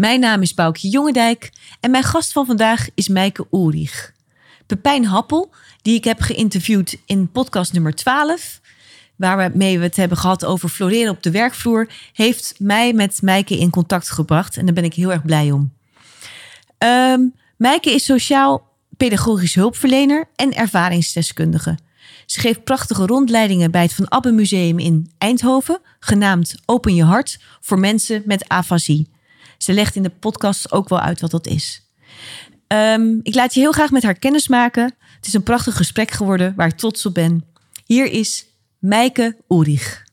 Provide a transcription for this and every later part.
Mijn naam is Boukje Jongendijk en mijn gast van vandaag is Mijke Oerig. Pepijn Happel, die ik heb geïnterviewd in podcast nummer 12, waarmee we het hebben gehad over floreren op de werkvloer, heeft mij met Mijke in contact gebracht en daar ben ik heel erg blij om. Ehm Mijke is sociaal-pedagogisch hulpverlener en ervaringsdeskundige. Ze geeft prachtige rondleidingen bij het Van Abbe Museum in Eindhoven, genaamd Open je hart voor mensen met afasie. Ze legt in de podcast ook wel uit wat dat is. Ehm, ik laat je heel graag met haar kennis maken. Het is een prachtig gesprek geworden waar ik trots op ben. Hier is Mijke Oerig.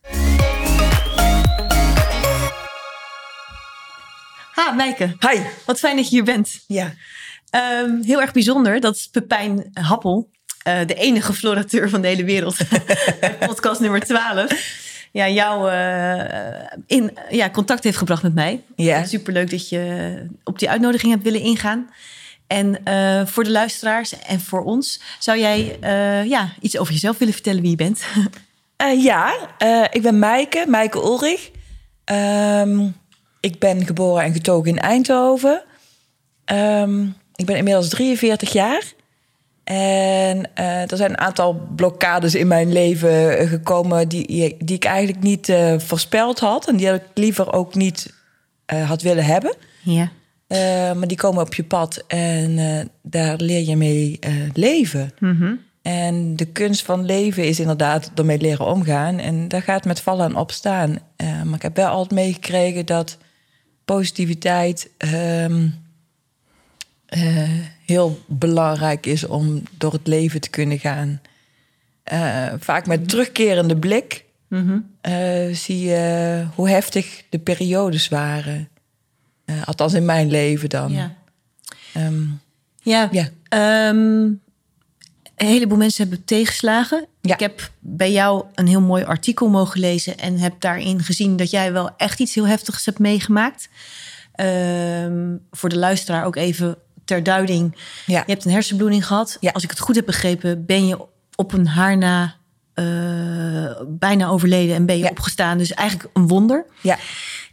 Ha, Mijke. Hi. Wat fijn dat je hier bent. Ja. Ehm, heel erg bijzonder dat Pepijn Happel, eh, de enige florateur van de hele wereld, podcast nummer 12, ja, jou eh, in ja, contact heeft gebracht met mij. Ja. Superleuk dat je op die uitnodiging hebt willen ingaan. En eh, voor de luisteraars en voor ons, zou jij eh, ja, iets over jezelf willen vertellen wie je bent? Ja, ik ben Maaike, Maaike Ulrich. Ehm, ik ben geboren en getogen in Eindhoven. Ehm, ik ben inmiddels 43 jaar. En eh, er zijn een aantal blokkades in mijn leven eh, gekomen die, die ik eigenlijk niet eh, voorspeld had. En die ik liever ook niet had willen hebben. Ja. Maar die komen op je pad en daar leer je mee leven. En de kunst van leven is inderdaad ermee leren omgaan. En dat gaat met vallen en opstaan. Maar ik heb wel altijd meegekregen dat positiviteit ehm, eh, heel belangrijk is om door het leven te kunnen gaan. Eh, vaak met terugkerende blik eh, zie je hoe heftig de periodes waren. Althans in mijn leven dan. ja. Ehm, Ja, Ja. ehm, een heleboel mensen hebben tegenslagen. Ja. Ik heb bij jou een heel mooi artikel mogen lezen en heb daarin gezien dat jij wel echt iets heel heftigs hebt meegemaakt. Ehm, voor de luisteraar ook even ter duiding. Ja. Je hebt een hersenbloeding gehad. Ja. Als ik het goed heb begrepen, ben je op een haar na eh, bijna overleden en ben je Ja. opgestaan. Dus eigenlijk een wonder. ja.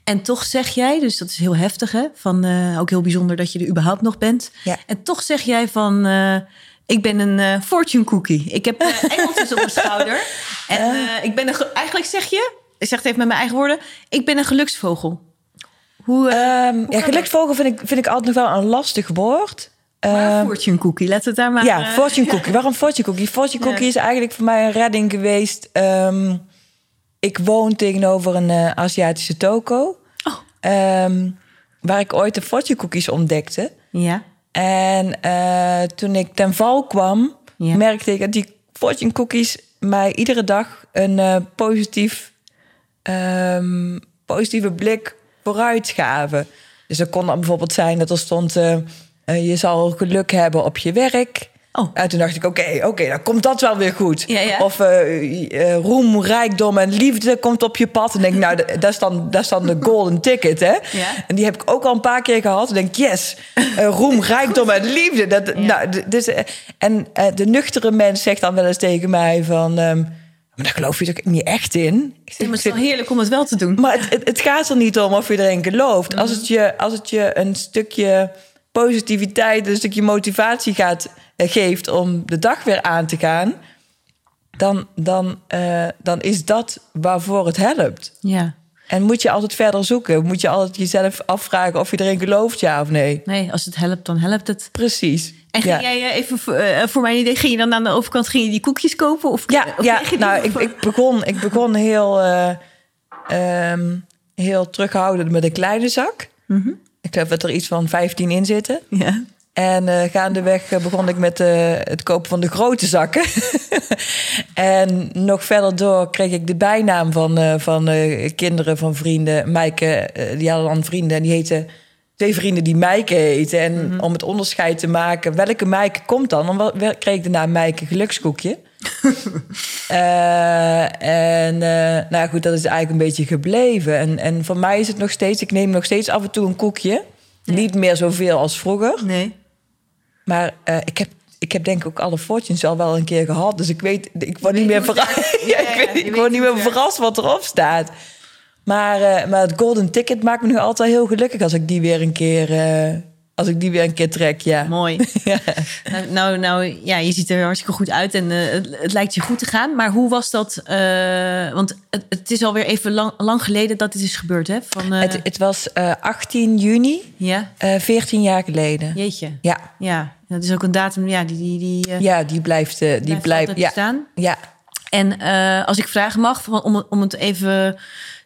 En toch zeg jij, dus dat is heel heftig, hè? Van, eh, ook heel bijzonder dat je er überhaupt nog bent. Ja. En toch zeg jij van, eh, ik ben een fortune cookie. Ik heb engeltjes op mijn schouder. En ik ben een, ge- eigenlijk zeg je, ik zeg het even met mijn eigen woorden, ik ben een geluksvogel. Hoe, Ehm, ja, geluksvogel vind ik, vind ik altijd nog wel een lastig woord. maar Ehm, fortune cookie, we het daar maar... ja, eh, fortune cookie. Waarom fortune cookie? Fortune Ja. cookie is eigenlijk voor mij een redding geweest. Ik woon tegenover een eh, Aziatische toko. Oh. Waar ik ooit de fortune cookies ontdekte. Ja, En eh, toen ik ten val kwam, Ja. merkte ik dat die fortune cookies mij iedere dag een positief, positieve blik vooruit. Dus dat kon dan bijvoorbeeld zijn dat er stond: eh, eh, je zal geluk hebben op je werk. Oh. En toen dacht ik, oké, oké, dan komt dat wel weer goed. Ja, ja. Of eh, roem, rijkdom en liefde komt op je pad. En denk ik, nou, dat is dan, dat is dan de golden ticket, hè? Ja. En die heb ik ook al een paar keer gehad. En denk ik, yes, roem, rijkdom en liefde. Dat, nou, dus, en de nuchtere mens zegt dan wel eens tegen mij van... ehm, maar daar geloof je toch niet echt in? Ik maar het is wel heerlijk om het wel te doen. maar het, het, het gaat er niet om of je erin gelooft. Als het je, als het je een stukje positiviteit, een stukje motivatie gaat, eh, geeft om de dag weer aan te gaan, dan, dan, eh, dan is dat waarvoor het helpt. Ja, En moet je altijd verder zoeken. Moet je altijd jezelf afvragen of je erin gelooft, ja of nee. nee, als het helpt, dan helpt het. Precies. En ging ja. jij eh, even voor, eh, voor mijn idee, ging je dan aan de overkant ging je die koekjes kopen? Of, Ja, of ja nou, ik, ik, begon, ik begon heel, eh, ehm, heel terughoudend met een kleine zak. Ik geloof dat er iets van 15 in zitten. Ja. En gaandeweg begon ik met het kopen van de grote zakken. en nog verder door kreeg ik de bijnaam van, van kinderen van vrienden. Eh, die hadden dan vrienden en die heette twee vrienden die Mijke heten. En om het onderscheid te maken, welke Mijke komt dan? Dan kreeg ik de naam Mijke Gelukskoekje. Eh, en eh, nou goed, dat is eigenlijk een beetje gebleven. En, en voor mij is het nog steeds, ik neem nog steeds af en toe een koekje. Niet meer zoveel als vroeger. Nee. Maar eh, ik, heb, ik heb denk ik ook alle fortunes al wel een keer gehad. Dus ik weet, ik word niet meer verrast. werkt. Ja, Ja, ik, weet- ik word niet meer verrast wat erop staat. Maar, eh, maar het golden ticket maakt me nu altijd heel gelukkig als ik die weer een keer, eh, als ik die weer een keer trek. Ja. Mooi. nou, nou, nou, ja, je ziet er hartstikke goed uit en eh, het, het lijkt je goed te gaan. Maar hoe was dat? want het, het is alweer even lang, lang geleden dat dit is gebeurd, hè? Van, Het, het was eh, 18 juni, ja, eh 14 jaar geleden. jeetje. Ja, Ja, dat is ook een datum, ja, die, die, die, ja die blijft, die blijft ja, staan. ja. En als ik vragen mag, van- om, om het even...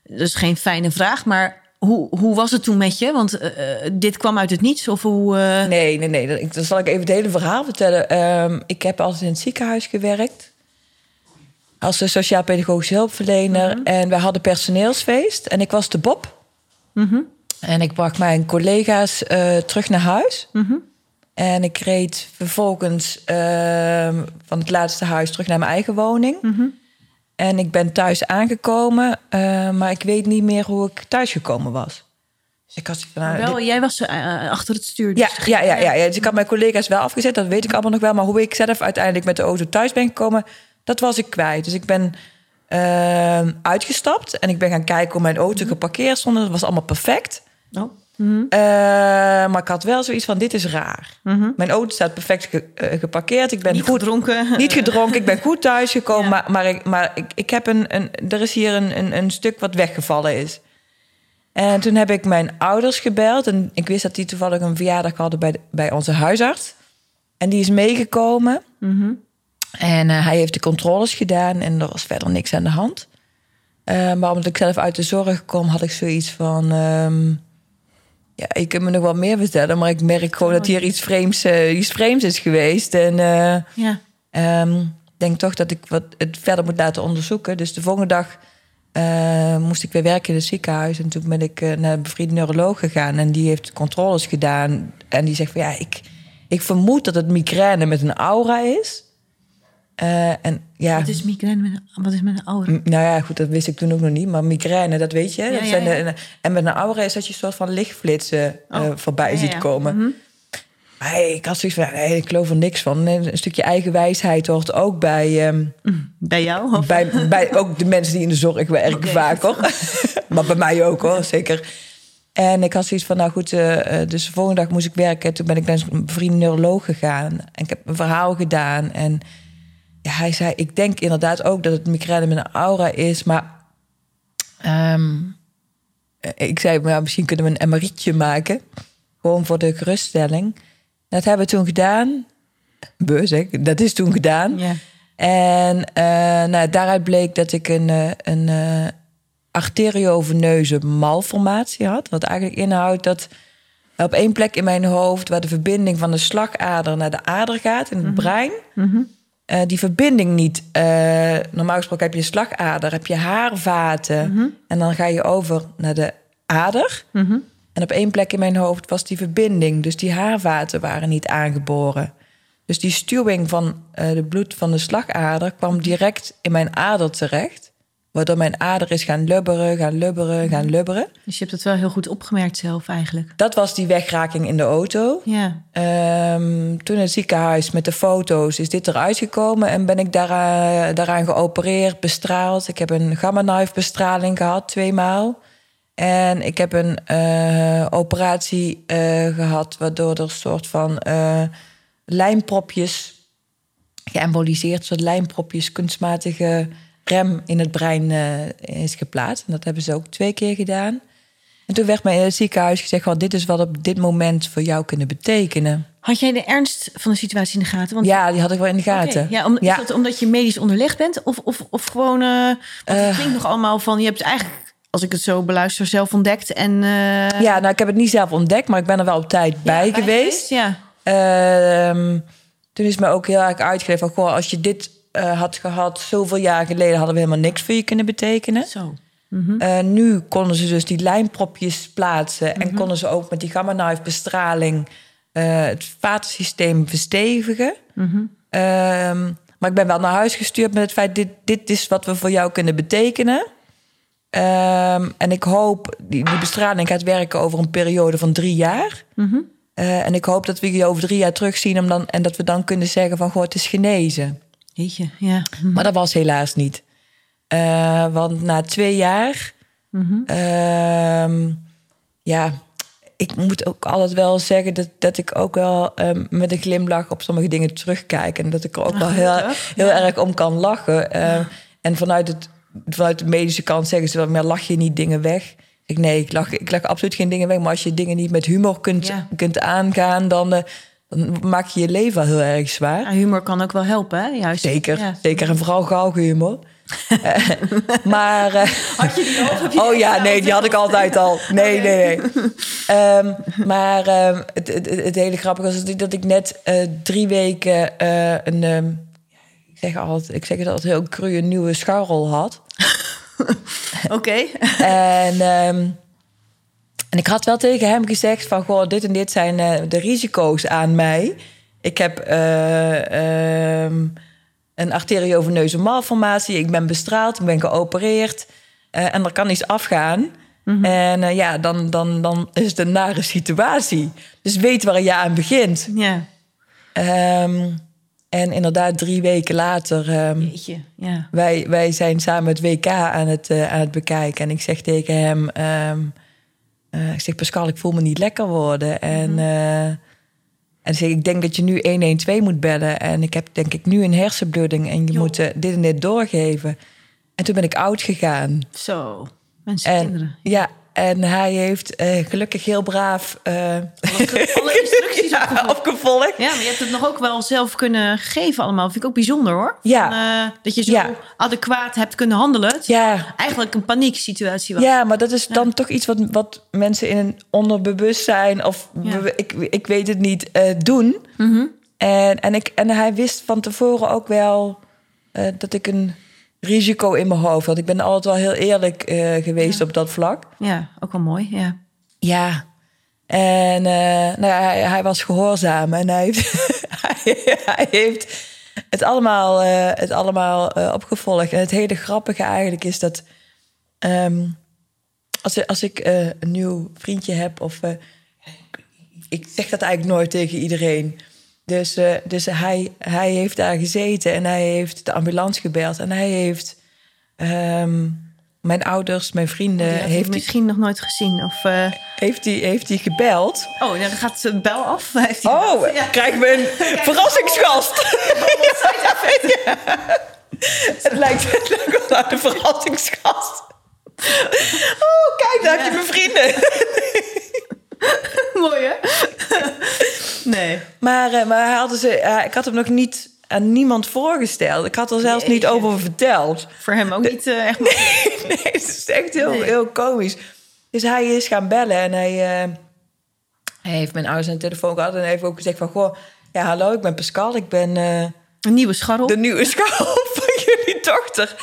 Is geen fijne vraag, maar hoe, hoe was het toen met je? Want eh, eh, dit kwam uit het niets of hoe... eh, Nee, nee, nee. Dan, zal ik even het hele verhaal vertellen. Ehm, ik heb altijd in het ziekenhuis gewerkt. Als sociaal-pedagogische hulpverlener. Mhm. En wij hadden personeelsfeest. En ik was de Bob. Mhm. En ik bracht mijn collega's terug naar huis. Mhm. En ik reed vervolgens ehm, van het laatste huis terug naar mijn eigen woning. En ik ben thuis aangekomen. eh, maar ik weet niet meer hoe ik thuis gekomen was. Dus ik had nou, wel, dit- jij was eh, achter het stuur. ja, dus- ja, ja, ja, ja. Dus ik had mijn collega's wel afgezet, dat weet ik allemaal nog wel. Maar hoe ik zelf uiteindelijk met de auto thuis ben gekomen, dat was ik kwijt. Dus ik ben uitgestapt en ik ben gaan kijken hoe mijn auto geparkeerd stond. Dat was allemaal perfect. Oh. Eh, maar ik had wel zoiets van, dit is raar. Mijn auto staat perfect ge- eh, geparkeerd. Ik ben Niet goed gedronken. niet gedronken, ik ben goed thuisgekomen. Ja. Maar, maar, ik, maar ik, ik heb een, een, er is hier een, een, een stuk wat weggevallen is. En toen heb ik mijn ouders gebeld. En ik wist dat die toevallig een verjaardag hadden bij, de- bij onze huisarts. En die is meegekomen. En eh, hij heeft de controles gedaan. En er was verder niks aan de hand. Maar omdat ik zelf uit de zorg kom, had ik zoiets van... ehm, ja, je kunt me nog wel meer vertellen. Maar ik merk gewoon dat hier iets vreemds, eh, iets vreemds is geweest. En... eh, Ja. Ehm, Ik denk toch dat ik wat het verder moet laten onderzoeken. Dus de volgende dag eh, moest ik weer werken in het ziekenhuis. En toen ben ik naar een bevriende neuroloog gegaan. En die heeft controles gedaan. En die zegt van ja, ik, ik vermoed dat het migraine met een aura is. Eh, en ja, Wat is migraine met een, wat is met een m- nou ja, goed, dat wist ik toen ook nog niet. Maar migraine, dat weet je. Ja, Dat ja, zijn ja. en, en met een aura is dat je een soort van lichtflitsen eh, Oh, voorbij ziet komen. Mhm. Maar ik had zoiets van, nee, ik geloof er niks van. Een stukje eigen wijsheid hoort ook bij... ehm, Bij jou? Of? bij, bij ook de mensen die in de zorg werken Oké. vaak hoor. maar bij mij ook hoor, zeker. En ik had zoiets van, nou goed, eh, dus de volgende dag moest ik werken. Toen ben ik naar een vriend neuroloog gegaan. En ik heb een verhaal gedaan. En ja, hij zei, ik denk inderdaad ook dat het migraine met een aura is. Maar ehm, eh, ik zei, maar ja, misschien kunnen we een MRI'tje maken. Gewoon voor de geruststelling. Dat hebben we toen gedaan. We, zeg, dat is toen gedaan. Ja. En eh, nou, daaruit bleek dat ik een, eh, een arterioveneuze malformatie had. Wat eigenlijk inhoudt dat op één plek in mijn hoofd... waar de verbinding van de slagader naar de ader gaat in het brein... eh, die verbinding niet... eh, normaal gesproken heb je slagader, heb je haarvaten... en dan ga je over naar de ader... En op één plek in mijn hoofd was die verbinding. Dus die haarvaten waren niet aangeboren. Dus die stuwing van eh de bloed van de slagader kwam direct in mijn ader terecht. Waardoor mijn ader is gaan lubberen, gaan lubberen, gaan lubberen. Dus je hebt het wel heel goed opgemerkt zelf eigenlijk. Dat was die wegraking in de auto. Ja. Ehm, toen in het ziekenhuis met de foto's is dit eruit gekomen. En ben ik daaraan, daaraan geopereerd, bestraald. Ik heb een gamma-knife bestraling gehad, tweemaal. En ik heb een eh, operatie eh, gehad... waardoor er een soort van eh, lijmpropjes... geëmboliseerd, soort lijmpropjes... kunstmatige rem in het brein eh, is geplaatst. En dat hebben ze ook twee keer gedaan. En toen werd mij in het ziekenhuis gezegd... "Goh, dit is wat op dit moment voor jou kunnen betekenen. Had jij de ernst van de situatie in de gaten? Want Ja, die had ik wel in de gaten. Ja, om, Is dat omdat je medisch onderlegd bent? Of, of, of gewoon... eh het klinkt nog allemaal van... Je hebt eigenlijk, als ik het zo beluister, zelf ontdekt. En, eh, Ja, nou, ik heb het niet zelf ontdekt, maar ik ben er wel op tijd bij, geweest. Ja. Ehm, toen is me ook heel erg uitgelegd van... Goh, als je dit eh, had gehad zoveel jaar geleden... hadden we helemaal niks voor je kunnen betekenen. Zo. Eh, nu konden ze dus die lijmpropjes plaatsen en konden ze ook met die gamma knife bestraling eh, het vatensysteem verstevigen. Ehm, maar ik ben wel naar huis gestuurd met het feit: dit, dit is wat we voor jou kunnen betekenen. Ehm, en ik hoop, die, die bestraling gaat werken over een periode van drie jaar. Eh, en ik hoop dat we je over drie jaar terugzien om dan, en dat we dan kunnen zeggen van goh, het is genezen. Jeetje, ja. Maar dat was helaas niet. Eh, want na twee jaar, ehm, ja, ik moet ook altijd wel zeggen dat, dat ik ook wel ehm, met een glimlach op sommige dingen terugkijk. En dat ik er ook wel heel, heel erg om kan lachen. Ehm, En vanuit, het, vanuit de medische kant zeggen ze wel, maar lach je niet dingen weg? Ik, nee, ik lach, ik lach absoluut geen dingen weg. Maar als je dingen niet met humor kunt, Ja. kunt aangaan, dan, eh, dan maak je je leven wel heel erg zwaar. Ja, humor kan ook wel helpen, hè? Juist. Zeker, Ja. zeker. En vooral galgenhumor. Eh, maar... eh, Had je die al? Heb je oh ja, nee, die had ik altijd al. Nee, nee, nee. Ehm, maar ehm, het, het, het hele grappige was dat ik net eh, drie weken een... ehm, ik zeg altijd, ik zeg het altijd heel cru, een nieuwe scharrel had. Oké. En, en ik had wel tegen hem gezegd van... Goh, dit en dit zijn eh, de risico's aan mij. Ik heb eh, ehm, een arterioveneuze malformatie. Ik ben bestraald, ik ben geopereerd. eh, en er kan iets afgaan. En eh, ja, dan, dan, dan is het een nare situatie. Dus weet waar je aan begint. Ja. Ehm, en inderdaad, drie weken later... ehm, Jeetje, ja. wij, wij zijn samen het WK aan het, aan het bekijken. En ik zeg tegen hem... eh, ik zeg, Pascal, ik voel me niet lekker worden. En, eh, en ik zeg, ik denk dat je nu 112 moet bellen. En ik heb denk ik nu een hersenbloeding. En je Jo. moet eh, dit en dit doorgeven. En toen ben ik oud gegaan. Zo. Mensen, En, kinderen. ja, en hij heeft eh, gelukkig heel braaf... eh, Alle instructies ja, opgevolgd. opgevolgd. Ja, maar je hebt het nog ook wel zelf kunnen geven allemaal. Vind ik ook bijzonder hoor. Ja. Van, eh, dat je zo Ja. adequaat hebt kunnen handelen. Ja, Eigenlijk een panieksituatie was. Ja, maar dat is dan toch iets wat, wat mensen in een onderbewustzijn of ik, ik weet het niet doen. En, en, ik, en hij wist van tevoren ook wel dat ik een risico in mijn hoofd had. Ik ben altijd wel heel eerlijk eh, geweest op dat vlak. Ja, ook wel mooi. Ja. Ja. En eh, nou ja, hij, hij was gehoorzaam en hij heeft, hij, heeft het allemaal, eh, het allemaal opgevolgd. En het hele grappige eigenlijk is dat ehm, als, als ik een nieuw vriendje heb of ik zeg dat eigenlijk nooit tegen iedereen. Dus, eh, dus hij, hij heeft daar gezeten en hij heeft de ambulance gebeld en hij heeft ehm, mijn ouders, mijn vrienden, ik heeft hij misschien nog nooit gezien. Of, eh, heeft hij heeft hij gebeld. Oh, dan gaat de bel af. Heeft hij Oh? Ja. krijgen we een verrassingsgast. Ja. Het lijkt het lijkt wel naar de verrassingsgast. Oh, kijk, daar heb je mijn vrienden. Mooi hè? nee. Maar, eh, maar hij hadden ze, eh, ik had hem nog niet aan niemand voorgesteld. Ik had er zelfs niet over verteld. Voor hem ook niet eh, echt makkelijk. Nee, het is echt heel, Nee. heel komisch. Dus hij is gaan bellen en hij, hij heeft mijn ouders de telefoon gehad. En heeft ook gezegd van, goh, ja, hallo, ik ben Pascal. Ik ben... Een nieuwe scharrel. de nieuwe schaal van jullie dochter.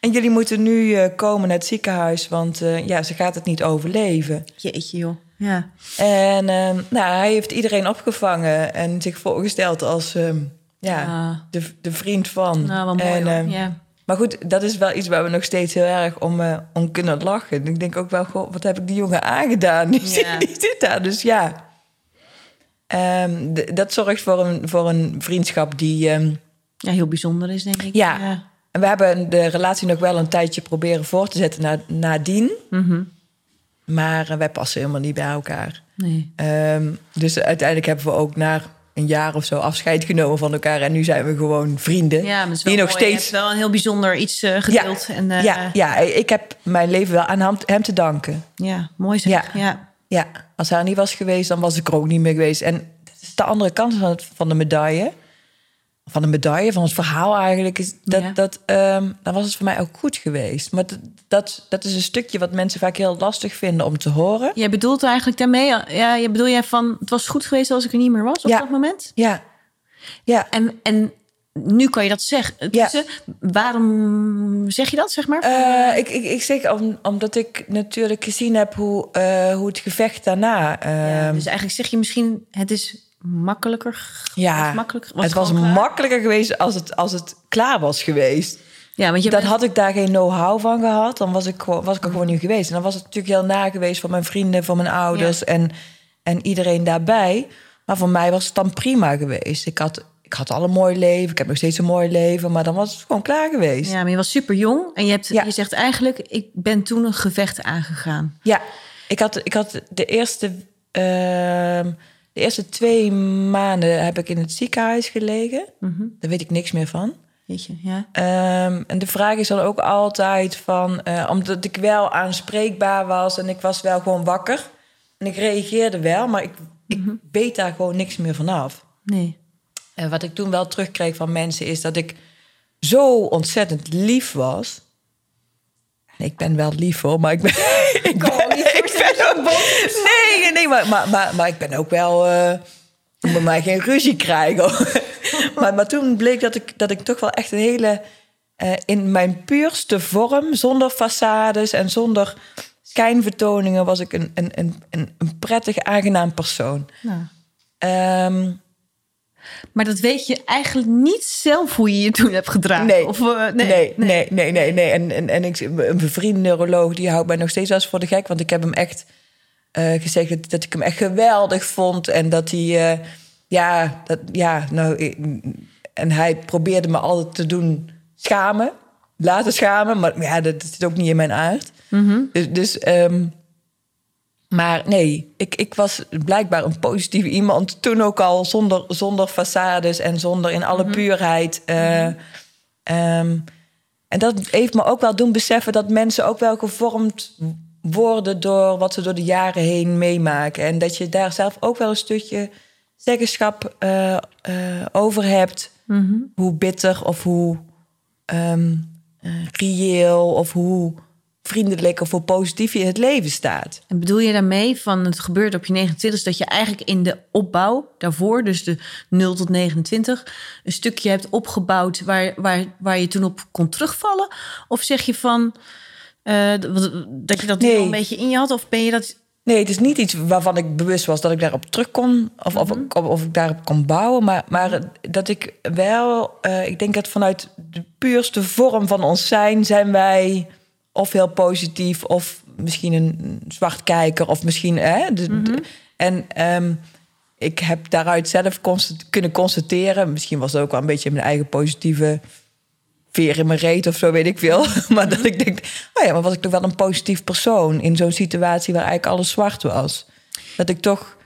En jullie moeten nu eh, komen naar het ziekenhuis, want eh, ja, ze gaat het niet overleven. Jeetje joh. Ja. En eh, nou, hij heeft iedereen opgevangen en zich voorgesteld als eh, ja, Ah. de, de vriend van. Nou, wel mooi en, hoor. eh, ja. Maar goed, dat is wel iets waar we nog steeds heel erg om, eh, om kunnen lachen. Ik denk ook wel, goh, wat heb ik die jongen aangedaan? Die, Ja. zit, die zit daar, dus ja. Ehm, dat zorgt voor een, voor een vriendschap die... ehm, ja, heel bijzonder is denk ik. ja. En we hebben de relatie nog wel een tijdje proberen voor te zetten na, nadien. Mhm. Maar eh, wij passen helemaal niet bij elkaar. Nee. Ehm, dus uiteindelijk hebben we ook na een jaar of zo afscheid genomen van elkaar. En nu zijn we gewoon vrienden. Ja, maar het is wel die nog mooi. Je steeds. hebt wel een heel bijzonder iets eh, gedeeld. Ja. En, eh, ja, ja, ik heb mijn leven wel aan hem, te danken. ja, mooi zeg. Ja. Ja. Ja, als hij niet was geweest, dan was ik er ook niet meer geweest. En dat is de andere kant van, het, van de medaille. Van de medaille, van het verhaal eigenlijk. Is dat, Ja. dat, ehm, dan was het voor mij ook goed geweest. Maar dat, dat, dat is een stukje wat mensen vaak heel lastig vinden om te horen. Jij bedoelt eigenlijk daarmee, ja, je bedoel jij van, het was goed geweest als ik er niet meer was op Ja. dat moment? Ja, ja, En, en nu kan je dat zeggen. Ja. Waarom zeg je dat, zeg maar? Eh, ik, ik, ik zeg om, omdat ik natuurlijk gezien heb hoe, eh, hoe het gevecht daarna. Ja, ehm, dus eigenlijk zeg je misschien, het is makkelijker. Ja, was makkelijker, het was klaar? makkelijker geweest als het, als het klaar was geweest. Ja, want je Dat bent- had ik daar geen know-how van gehad, dan was ik, was ik er gewoon niet geweest. En dan was het natuurlijk heel na geweest voor mijn vrienden, voor mijn ouders en, en iedereen daarbij. Maar voor mij was het dan prima geweest. Ik had, ik had al een mooi leven, ik heb nog steeds een mooi leven, maar dan was het gewoon klaar geweest. Ja, maar je was super jong en je, hebt, Ja. je zegt eigenlijk, ik ben toen een gevecht aangegaan. Ja, ik had, ik had de eerste, ehm, de eerste twee maanden heb ik in het ziekenhuis gelegen. Daar weet ik niks meer van. Weet je, ja. Ehm, en de vraag is dan ook altijd van, eh, omdat ik wel aanspreekbaar was en ik was wel gewoon wakker. En ik reageerde wel, maar ik, ik weet daar gewoon niks meer vanaf. Nee. En wat ik toen wel terugkreeg van mensen is dat ik zo ontzettend lief was. Ik ben wel lief hoor, maar ik ben. ik ben, ben ook, nee, nee, maar, maar, maar, maar ik ben ook wel. eh moet mij geen ruzie krijgen. maar, maar toen bleek dat ik, dat ik toch wel echt een hele. eh, in mijn puurste vorm, zonder façades en zonder schijnvertoningen, was ik een, een, een, een, een prettig, aangenaam persoon. Nou. Ehm, Maar dat weet je eigenlijk niet zelf hoe je je toen hebt gedragen. Nee. Of, eh, nee. Nee, nee, nee, nee, nee. En, en, en ik, een vriend neuroloog die houdt mij nog steeds eens voor de gek. Want ik heb hem echt eh, gezegd dat, dat ik hem echt geweldig vond. En dat hij, eh, ja, dat, ja, nou, ik- en hij probeerde me altijd te doen schamen. Laten schamen, maar ja, dat, dat zit ook niet in mijn aard. Dus, dus ehm, maar nee, ik, ik was blijkbaar een positieve iemand. Toen ook al zonder, zonder façades en zonder in alle puurheid. eh, ehm, en dat heeft me ook wel doen beseffen dat mensen ook wel gevormd worden door wat ze door de jaren heen meemaken. En dat je daar zelf ook wel een stukje zeggenschap eh, eh, over hebt. Hoe bitter of hoe eh, reëel of hoe vriendelijk of hoe positief je in het leven staat. En bedoel je daarmee van het gebeurt op je 29 dat je eigenlijk in de opbouw daarvoor, dus de 0 tot 29, een stukje hebt opgebouwd waar, waar, waar je toen op kon terugvallen? Of zeg je van eh, dat- je dat Nee. al een beetje in je had? Of ben je dat. Nee, het is niet iets waarvan ik bewust was dat ik daarop terug kon of, of, Mhm. of ik daarop kon bouwen. Maar, maar dat ik wel, eh, ik denk dat vanuit de puurste vorm van ons zijn, zijn wij of heel positief of misschien een zwart kijker of misschien. Hè, de- Mhm. de- en ehm, ik heb daaruit zelf constat- kunnen constateren, misschien was het ook wel een beetje mijn eigen positieve veer in mijn reet of zo, weet ik veel. Maar dat ik denk, oh ja, maar was ik toch wel een positief persoon in zo'n situatie waar eigenlijk alles zwart was. Dat ik toch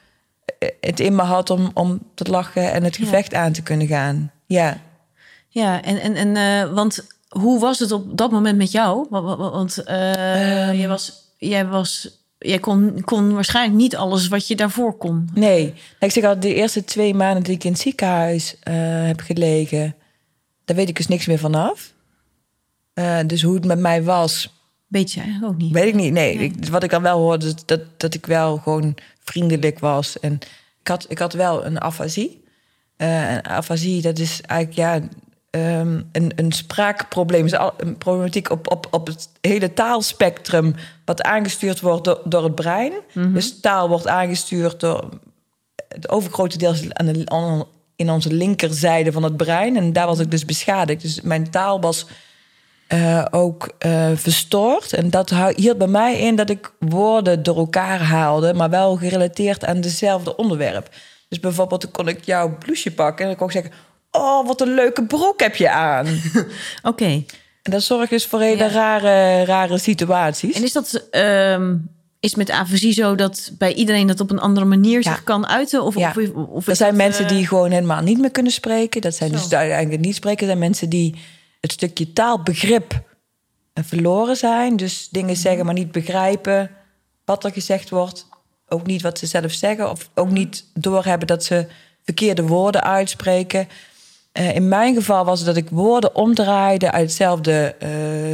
eh, het in me had om, om te lachen en het gevecht aan te kunnen gaan. Ja. Ja, en, en, en eh, want hoe was het op dat moment met jou? Want, Ehm. jij was. Jij was Jij kon, kon waarschijnlijk niet alles wat je daarvoor kon. Nee. Ik zeg al, de eerste twee maanden dat ik in het ziekenhuis eh, heb gelegen, daar weet ik dus niks meer vanaf. Eh dus hoe het met mij was, Weet je eigenlijk ook niet. Weet ik niet. Nee, Ik, wat ik dan wel hoorde, dat, dat ik wel gewoon vriendelijk was. En ik had, ik had wel een afasie. En afasie, dat is eigenlijk ja, ehm, een, een spraakprobleem. Is een problematiek op, op, op het hele taalspectrum... wat aangestuurd wordt door, door het brein. Dus taal wordt aangestuurd door het overgrote deel aan de, aan- in onze linkerzijde van het brein. En daar was ik dus beschadigd. Dus mijn taal was eh, ook eh, verstoord. En dat hield bij mij in dat ik woorden door elkaar haalde, maar wel gerelateerd aan dezelfde onderwerp. Dus bijvoorbeeld kon ik jouw blouseje pakken en dan kon ik zeggen: Oh, wat een leuke broek heb je aan. Oké. en dat zorgt dus voor hele Ja. rare, rare situaties. En is dat ehm, is met afasie zo dat bij iedereen dat op een andere manier Ja. zich kan uiten? Of, Ja. of, of Er zijn dat, mensen eh, die gewoon helemaal niet meer kunnen spreken. Dat zijn Zo. dus eigenlijk niet spreken. Er zijn mensen die het stukje taalbegrip eh, verloren zijn. Dus Mhm. dingen zeggen, maar niet begrijpen wat er gezegd wordt. Ook niet wat ze zelf zeggen. Of ook Mhm. niet doorhebben dat ze verkeerde woorden uitspreken. Eh, in mijn geval was het dat ik woorden omdraaide uit hetzelfde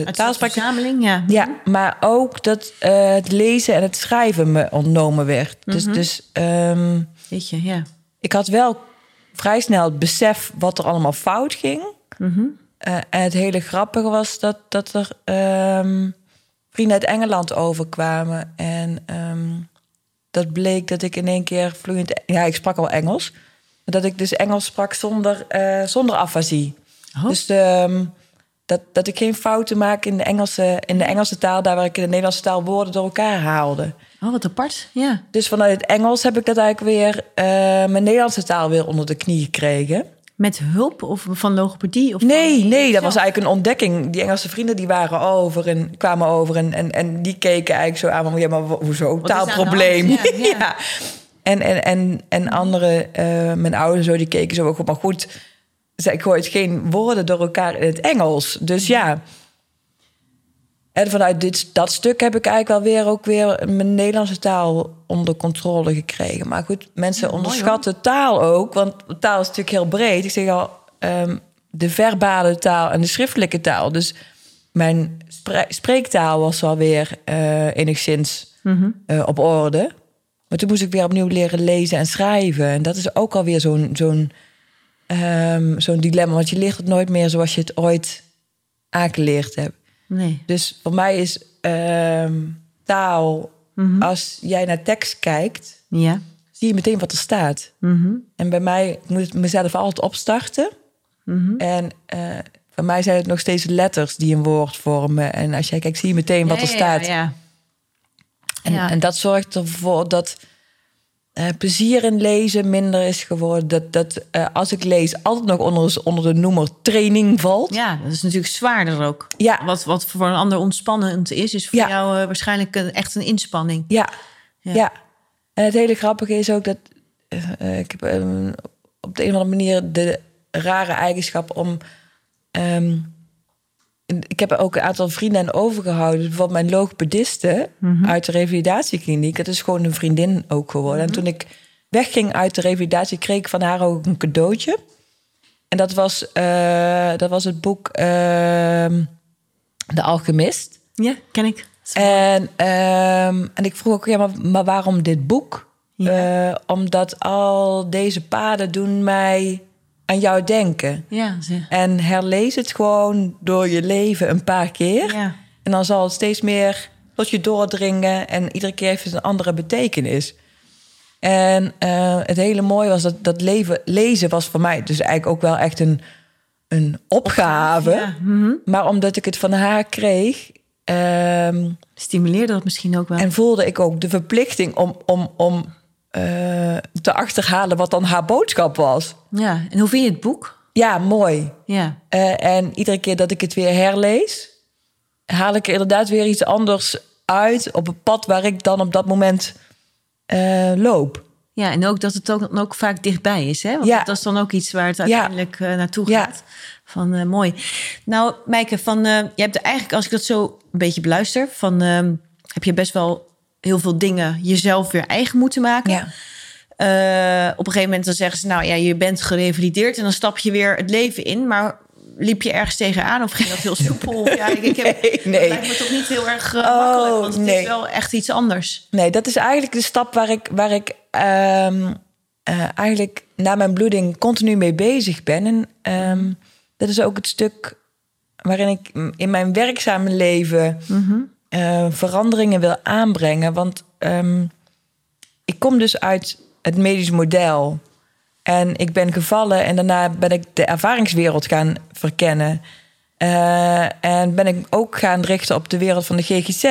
uit verzameling? Ja. Ja, maar ook dat eh, het lezen en het schrijven me ontnomen werd. Dus, Mhm. dus ehm, Weet je, ja. ik had wel vrij snel het besef wat er allemaal fout ging. Mhm. En het hele grappige was dat, dat er ehm, vrienden uit Engeland overkwamen. En ehm, dat bleek dat ik in één keer vloeiend... Ja, ik sprak al Engels. Dat ik dus Engels sprak zonder, eh, zonder afasie. Oh. Dus ehm, dat, dat ik geen fouten maak in de, Engelse, in de Engelse taal... daar waar ik in de Nederlandse taal woorden door elkaar haalde. Oh, wat apart. Ja. Dus vanuit het Engels heb ik dat eigenlijk weer... eh, mijn Nederlandse taal weer onder de knie gekregen. Met hulp of van logopedie? Of Nee, van- nee, dat was eigenlijk een ontdekking. Die Engelse vrienden die waren over en kwamen over en, en, en die keken eigenlijk zo aan van ja, maar ho- hoezo taalprobleem? hand? Ja, ja. Ja. En, en, en, en andere, eh, mijn ouders zo, die keken zo goed, maar goed, zij gooit geen woorden door elkaar in het Engels. Dus ja. En vanuit dit, dat stuk heb ik eigenlijk wel weer ook weer mijn Nederlandse taal onder controle gekregen. Maar goed, mensen onderschatten taal ook, want taal is natuurlijk heel breed. Ik zeg al, ehm, de verbale taal en de schriftelijke taal. Dus mijn spre- spreektaal was wel weer eh, enigszins eh, op orde. Maar toen moest ik weer opnieuw leren lezen en schrijven. En dat is ook alweer zo'n zo'n ehm, zo'n dilemma. Want je leert het nooit meer zoals je het ooit aangeleerd hebt. Nee. Dus voor mij is ehm, taal, als jij naar tekst kijkt, Ja. zie je meteen wat er staat. Mhm. En bij mij ik moet ik mezelf altijd opstarten. En eh bij mij zijn het nog steeds letters die een woord vormen. En als jij kijkt, zie je meteen wat Ja, er staat. Ja, En, Ja. en dat zorgt ervoor dat eh, plezier in lezen minder is geworden. Dat, dat eh, als ik lees altijd nog onder, onder de noemer training valt. ja, dat is natuurlijk zwaarder ook. Ja. Wat, wat voor een ander ontspannend is, is voor Ja. jou eh, waarschijnlijk een, echt een inspanning. Ja, Ja. ja. En het hele grappige is ook dat ik heb eh, op de een of andere manier de rare eigenschap om. ehm, ik heb ook een aantal vrienden aan overgehouden. Bijvoorbeeld mijn logopediste uit de revalidatiekliniek. Het is gewoon een vriendin ook geworden. En toen ik wegging uit de revalidatie, kreeg ik van haar ook een cadeautje. En dat was, eh, dat was het boek ehm, De Alchemist. Ja, ken ik. En, ehm, en ik vroeg ook, ja, maar, maar waarom dit boek? Ja. Eh, omdat al deze paden doen mij aan jou denken. Ja, En herlees het gewoon door je leven een paar keer. ja. En dan zal het steeds meer tot je doordringen. En iedere keer heeft het een andere betekenis. En eh, het hele mooie was dat, dat leven, lezen was voor mij dus eigenlijk ook wel echt een, een opgave. Ja, mhm. Maar omdat ik het van haar kreeg... ehm, Stimuleerde dat misschien ook wel. en voelde ik ook de verplichting om, om, om eh, te achterhalen wat dan haar boodschap was. ja, en hoe vind je het boek? Ja, mooi. Ja, Eh, en iedere keer dat ik het weer herlees, haal ik er inderdaad weer iets anders uit op het pad waar ik dan op dat moment eh, loop. ja en ook dat het ook, ook vaak dichtbij is. Hè? Want Ja. dat is dan ook iets waar het uiteindelijk naartoe Ja. gaat. Van mooi. Nou, Mijke, van, je hebt er eigenlijk, als ik dat zo een beetje beluister, van, heb je best wel heel veel dingen jezelf weer eigen moeten maken. Ja. Eh, op een gegeven moment dan zeggen ze, nou ja, je bent gerevalideerd en dan stap je weer het leven in. Maar liep je ergens tegenaan of ging dat heel soepel? Ja, ik, ik heb, Nee, nee. Dat lijkt me toch niet heel erg eh, Oh, makkelijk, want het is nee. wel echt iets anders. Nee, dat is eigenlijk de stap waar ik, waar ik ehm, eh, eigenlijk na mijn bloeding continu mee bezig ben. En ehm, dat is ook het stuk waarin ik in mijn werkzame leven eh, veranderingen wil aanbrengen. Want ehm, ik kom dus uit het medisch model. En ik ben gevallen en daarna ben ik de ervaringswereld gaan verkennen. Eh, en ben ik ook gaan richten op de wereld van de GGZ.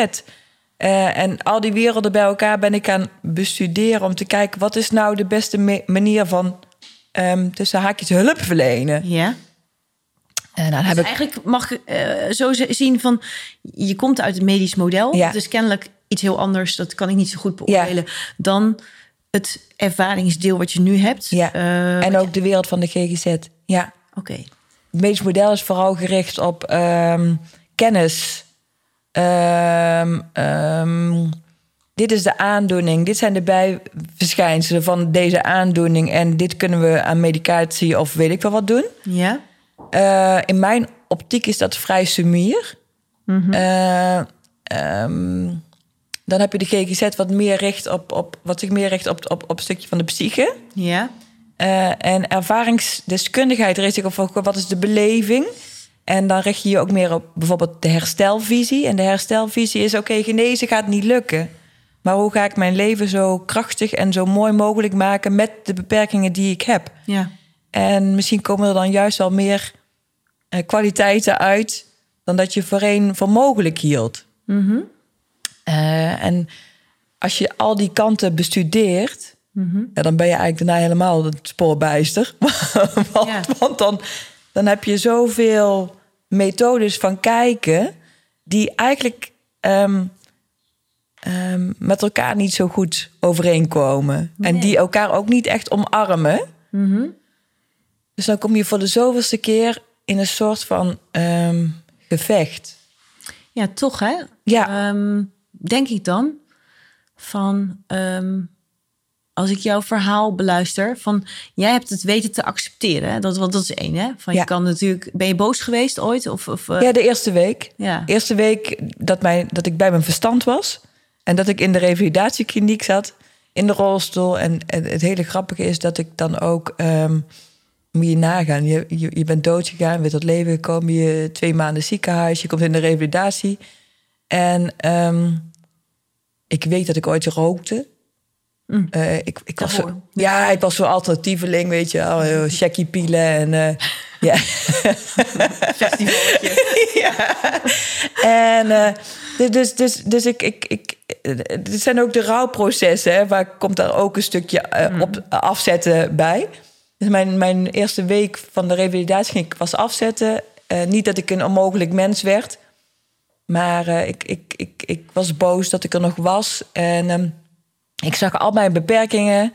Eh, en al die werelden bij elkaar ben ik gaan bestuderen om te kijken wat is nou de beste manier van ehm, tussen haakjes hulp verlenen. Ja. En dan heb Dus ik eigenlijk mag ik eh, zo zien van je komt uit het medisch model. Ja. Dat is kennelijk iets heel anders. Dat kan ik niet zo goed beoordelen. Dan het ervaringsdeel wat je nu hebt. ja. Eh, en ook de wereld van de GGZ. Ja. Oké. Het medisch model is vooral gericht op ehm, kennis. Ehm, ehm, dit is de aandoening. Dit zijn de bijverschijnselen van deze aandoening. En dit kunnen we aan medicatie of weet ik wel wat doen. Ja. Eh, in mijn optiek is dat vrij sumier. Mhm. Eh, ehm, dan heb je de GGZ wat meer richt op, op wat zich meer richt op, op, op een stukje van de psyche. Ja. Eh, en ervaringsdeskundigheid richt zich op wat is de beleving. En dan richt je je ook meer op bijvoorbeeld de herstelvisie. En de herstelvisie is: oké, genezen gaat niet lukken. Maar hoe ga ik mijn leven zo krachtig en zo mooi mogelijk maken met de beperkingen die ik heb? Ja. En misschien komen er dan juist wel meer eh, kwaliteiten uit dan dat je voorheen voor mogelijk hield. Eh, en als je al die kanten bestudeert, ja, dan ben je eigenlijk daarna helemaal het spoorbijster. want Ja. want dan, dan heb je zoveel methodes van kijken die eigenlijk ehm, ehm, met elkaar niet zo goed overeenkomen. En die elkaar ook niet echt omarmen. Dus dan kom je voor de zoveelste keer in een soort van ehm, gevecht. Ja, toch hè? Ja. Ehm, denk ik dan van ehm, als ik jouw verhaal beluister, van jij hebt het weten te accepteren. Hè? Dat, want dat is één, hè? Van Ja. je kan natuurlijk. Ben je boos geweest ooit? Of, of eh, Ja, de eerste week. ja. eerste week dat, mijn, dat ik bij mijn verstand was. En dat ik in de revalidatiekliniek zat. In de rolstoel. En, en het hele grappige is dat ik dan ook... moet je nagaan. Je, je, je bent doodgegaan, weer tot leven gekomen. Je twee maanden ziekenhuis. Je komt in de revalidatie. En ehm, ik weet dat ik ooit rookte. Eh, ik, ik was zo, ja, ik was zo'n alternatieveling, weet je wel. heel Shaggy pielen en... eh, ja. ja. En eh, dus, dus, dus, dus ik, ik, ik, dit zijn ook de rouwprocessen, hè, waar komt daar ook een stukje eh, op afzetten bij. Dus mijn, mijn eerste week van de revalidatie ging ik was afzetten. Eh, niet dat ik een onmogelijk mens werd, maar eh, ik, ik, ik, ik was boos dat ik er nog was. En ehm, ik zag al mijn beperkingen.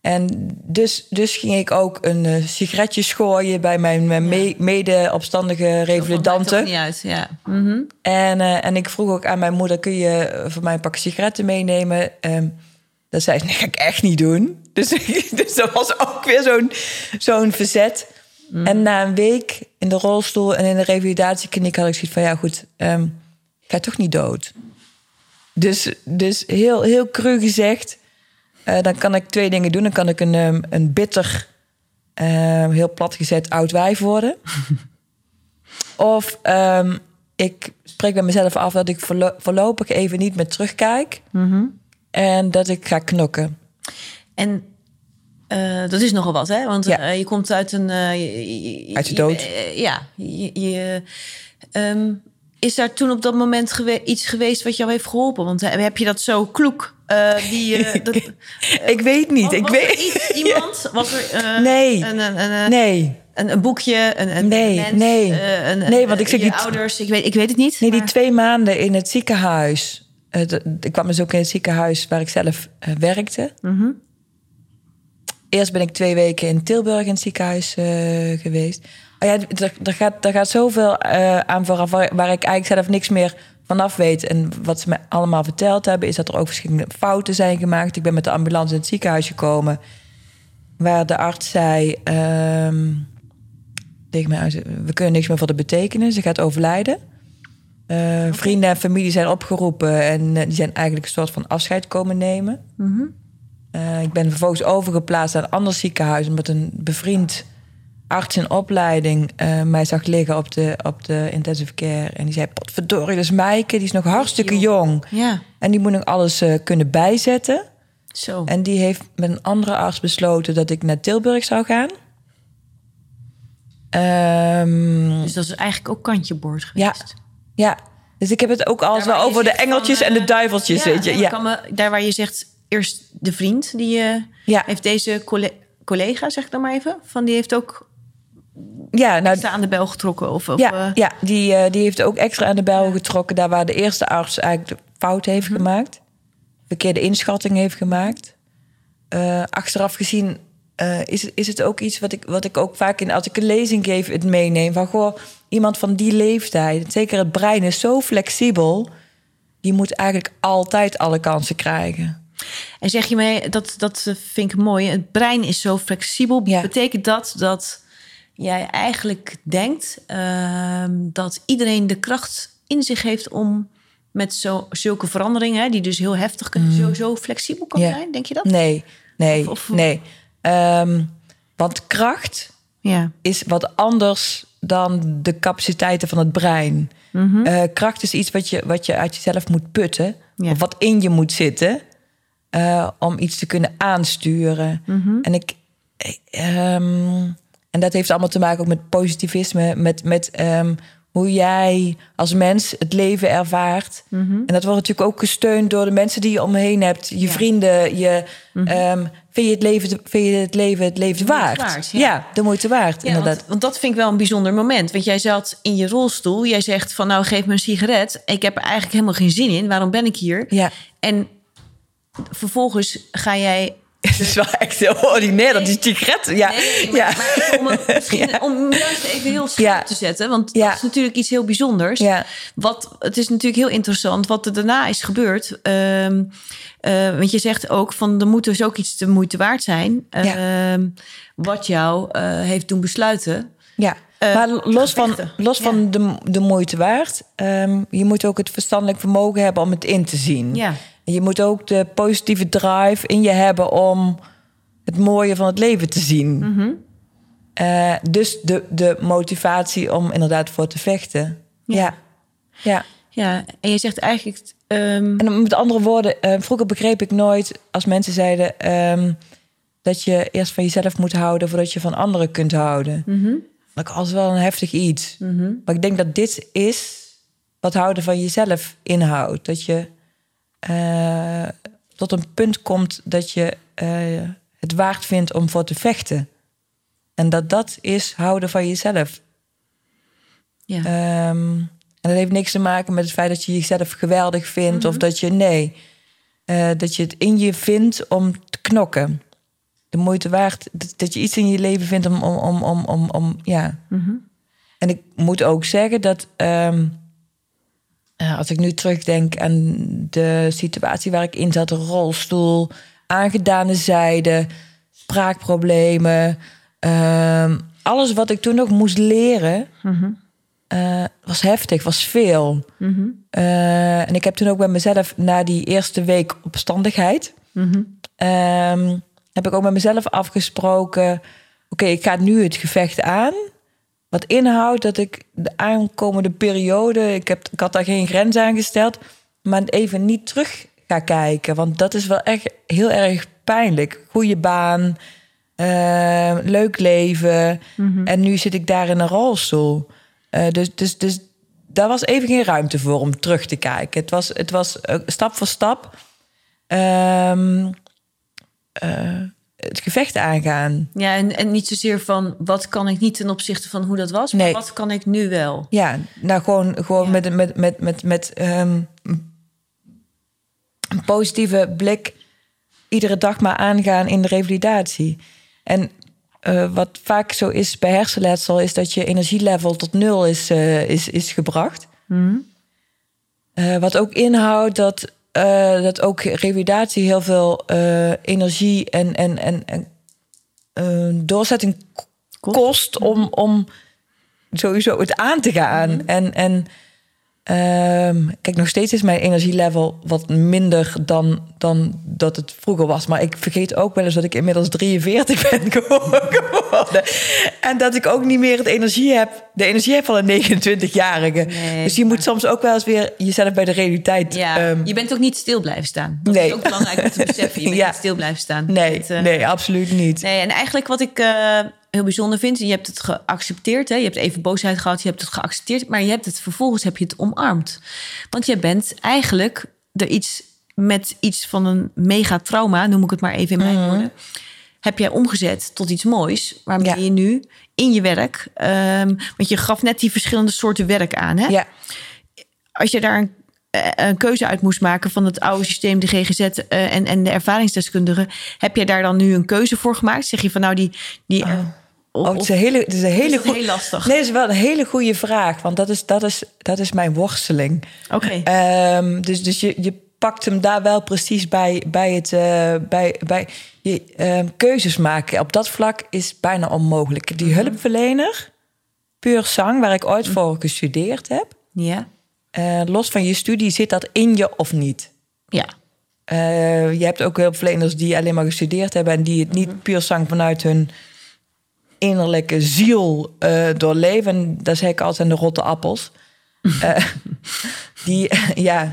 En dus, dus ging ik ook een eh, sigaretje schooien bij mijn, me- mede-opstandige revalidanten. niet uit. Ja. Mhm. En, en ik vroeg ook aan mijn moeder: kun je voor mij een pak sigaretten meenemen? Ehm dat zei ze: nee, ga ik echt niet doen. Dus, dus dat was ook weer zo'n zo'n verzet. En na een week in de rolstoel en in de revalidatiekliniek had ik zoiets van: ja, goed, ehm, ik ga toch niet dood. Dus, dus heel, heel cru gezegd, eh, dan kan ik twee dingen doen. Dan kan ik een, ehm, een bitter, ehm, heel plat gezet oud wijf worden. Of ik spreek bij mezelf af dat ik voorlo- voorlopig even niet meer terugkijk. En dat ik ga knokken. En eh, dat is nogal wat, hè? Want Ja. eh, je komt uit een... eh, je- je- Uit de je- dood. ja. Je, ehm, is daar toen op dat moment gewe- iets geweest wat jou heeft geholpen? Want heb je dat zo kloek? die, dat, ik weet niet. was ik weet... iets, iemand? Was er Nee. een, een, Nee. een, een boekje? Een, een Nee, mens, nee. een, Nee, want ik zeg je niet- ouders. Ik weet, ik weet het niet. Nee, die twee maanden in het ziekenhuis. ik kwam dus ook in het ziekenhuis waar ik zelf werkte. Mhm. Eerst ben ik twee weken in Tilburg in het ziekenhuis eh, geweest. Oh ja, er, er, gaat, er gaat zoveel eh, aan vooraf waar, waar ik eigenlijk zelf niks meer vanaf weet. En wat ze me allemaal verteld hebben, is dat er ook verschillende fouten zijn gemaakt. Ik ben met de ambulance in het ziekenhuis gekomen. Waar de arts zei ehm, tegen mij, we kunnen niks meer voor de betekenen. Ze gaat overlijden. Eh, Vrienden en familie zijn opgeroepen en die zijn eigenlijk een soort van afscheid komen nemen. Eh, ik ben vervolgens overgeplaatst naar een ander ziekenhuis... omdat een bevriend arts in opleiding eh, mij zag liggen op de, op de intensive care. En die zei, potverdorie, dat is Maaike, die is nog hartstikke jong. Ja, En die moet nog alles eh, kunnen bijzetten. zo. En die heeft met een andere arts besloten dat ik naar Tilburg zou gaan. Ehm, Dus dat is eigenlijk ook kantje boord ja, geweest. ja, dus ik heb het ook Daar wel over de engeltjes van, en de duiveltjes, weet je. ik Ja, me, daar waar je zegt, eerst de vriend, die eh, Ja. heeft deze colle- collega, zeg ik dan maar even, van die heeft ook ja nou, extra aan de bel getrokken. Of, of, Ja, eh, ja die, eh, die heeft ook extra aan de bel getrokken. Daar waar de eerste arts eigenlijk de fout heeft Mhm. gemaakt. Verkeerde inschatting heeft gemaakt. Achteraf gezien is, is het ook iets wat ik, wat ik ook vaak in... als ik een lezing geef, het meeneem. Van, goh, iemand van die leeftijd... zeker het brein is zo flexibel... die moet eigenlijk altijd alle kansen krijgen. En zeg je mij, dat, dat vind ik mooi, het brein is zo flexibel. Ja. Betekent dat dat jij eigenlijk denkt ehm, dat iedereen de kracht in zich heeft om met zo, zulke veranderingen, die dus heel heftig kunnen, zo, zo flexibel kan Mm. Zijn? Denk je dat? Nee, nee, Of- of- nee. Ehm, Want kracht Ja. is wat anders dan de capaciteiten van het brein. Eh, kracht is iets wat je, wat je uit jezelf moet putten. Ja. Of wat in je moet zitten. Eh, om iets te kunnen aansturen. En ik. eh, ehm, en dat heeft allemaal te maken ook met positivisme. Met, met ehm, hoe jij als mens het leven ervaart. En dat wordt natuurlijk ook gesteund door de mensen die je om me heen hebt. Je vrienden. Je, ehm, vind, je het leven, vind je het leven het leven waard? waard, ja. ja. de moeite waard, Ja, inderdaad. want, want dat vind ik wel een bijzonder moment. Want jij zat in je rolstoel. Jij zegt van nou geef me een sigaret. Ik heb er eigenlijk helemaal geen zin in. Waarom ben ik hier? Ja. En vervolgens ga jij... Het is wel echt heel ordinair, dat die sigaret. Ja, Nee, maar, ja. maar om, het Ja. om juist even heel scherp te zetten. Want Ja. dat is natuurlijk iets heel bijzonders. Wat, het is natuurlijk heel interessant wat er daarna is gebeurd. Ehm, eh, want je zegt ook van er moet dus ook iets de moeite waard zijn. Ehm, wat jou eh, heeft doen besluiten. ja. Eh, maar los van, los van de, de moeite waard, ehm, je moet ook het verstandelijk vermogen hebben om het in te zien. Ja. Je moet ook de positieve drive in je hebben om het mooie van het leven te zien. Mhm. Eh, dus de, de motivatie om inderdaad voor te vechten. Ja. ja. Ja, en je zegt eigenlijk. ehm, En met andere woorden, eh, vroeger begreep ik nooit als mensen zeiden ehm, dat je eerst van jezelf moet houden voordat je van anderen kunt houden. mhm, Dat is wel een heftig iets. Maar ik denk dat dit is wat houden van jezelf inhoudt. Dat je eh, tot een punt komt dat je eh, het waard vindt om voor te vechten. En dat dat is houden van jezelf. ja. Ehm, en dat heeft niks te maken met het feit dat je jezelf geweldig vindt. Of dat je, nee, eh, dat je het in je vindt om te knokken. De moeite waard, dat, je iets in je leven vindt om, om, om, om, om, om ja. En ik moet ook zeggen dat ehm, eh, als ik nu terugdenk aan de situatie waar ik in zat, een rolstoel, aangedane zijde, spraakproblemen, ehm, alles wat ik toen nog moest leren, eh, was heftig, was veel. Eh, en ik heb toen ook bij mezelf na die eerste week opstandigheid, ehm, heb ik ook met mezelf afgesproken, oké, ik ga nu het gevecht aan. Wat inhoudt dat ik de aankomende periode, ik, heb, ik had daar geen grens aan gesteld, maar even niet terug ga kijken. Want dat is wel echt heel erg pijnlijk. Goede baan, eh, leuk leven. En nu zit ik daar in een rolstoel. Eh, dus, dus, dus daar was even geen ruimte voor om terug te kijken. Het was, het was eh, stap voor stap ehm, eh, het gevecht aangaan. ja, en, en niet zozeer van wat kan ik niet ten opzichte van hoe dat was, maar Nee. wat kan ik nu wel? Ja, nou gewoon, gewoon Ja. met, met, met, met, met ehm, een positieve blik iedere dag maar aangaan in de revalidatie. En eh, wat vaak zo is bij hersenletsel, is dat je energielevel tot nul is, eh, is, is gebracht. Eh, wat ook inhoudt dat, eh, dat ook revalidatie heel veel eh, energie en, en, en, en eh, doorzetting kost om, om sowieso het aan te gaan. En, en ehm, kijk, nog steeds is mijn energielevel wat minder dan, dan dat het vroeger was. Maar ik vergeet ook wel eens dat ik inmiddels 43 ben geworden. En dat ik ook niet meer het energie heb, de energie heb van een 29-jarige. Nee, dus je moet soms ook wel eens weer jezelf bij de realiteit. Ja, ehm, je bent ook niet stil blijven staan. Dat Nee. is ook belangrijk om te beseffen. Je bent Ja. niet stil blijven staan. nee, eh, nee, absoluut niet. Nee, en eigenlijk wat ik eh, heel bijzonder vind, je hebt het geaccepteerd. Hè? Je hebt even boosheid gehad, je hebt het geaccepteerd, maar je hebt het vervolgens heb je het omarmd. Want je bent eigenlijk er iets met iets van een mega trauma, noem ik het maar even in mijn woorden, heb jij omgezet tot iets moois, waarmee Ja. je nu in je werk, ehm, want je gaf net die verschillende soorten werk aan, hè? Ja, als je daar een, eh, een keuze uit moest maken van het oude systeem, de GGZ eh, en, en de ervaringsdeskundigen, heb jij daar dan nu een keuze voor gemaakt? Zeg je van nou die. die eh, Oh, het is een hele, het is een hele heel lastig? Nee, het is wel een hele goede vraag, want dat is, dat is, dat is mijn worsteling. Oké. Ehm, dus dus je, je pakt hem daar wel precies bij, bij het eh, bij, bij je ehm, keuzes maken. Op dat vlak is bijna onmogelijk. Die hulpverlener, puur zang, waar ik ooit voor gestudeerd heb. ja. eh, los van je studie zit dat in je of niet. Ja. Eh, je hebt ook hulpverleners die alleen maar gestudeerd hebben en die het niet puur zang vanuit hun innerlijke ziel uh, doorleven. En daar zeg ik altijd de rotte appels. uh, die, ja,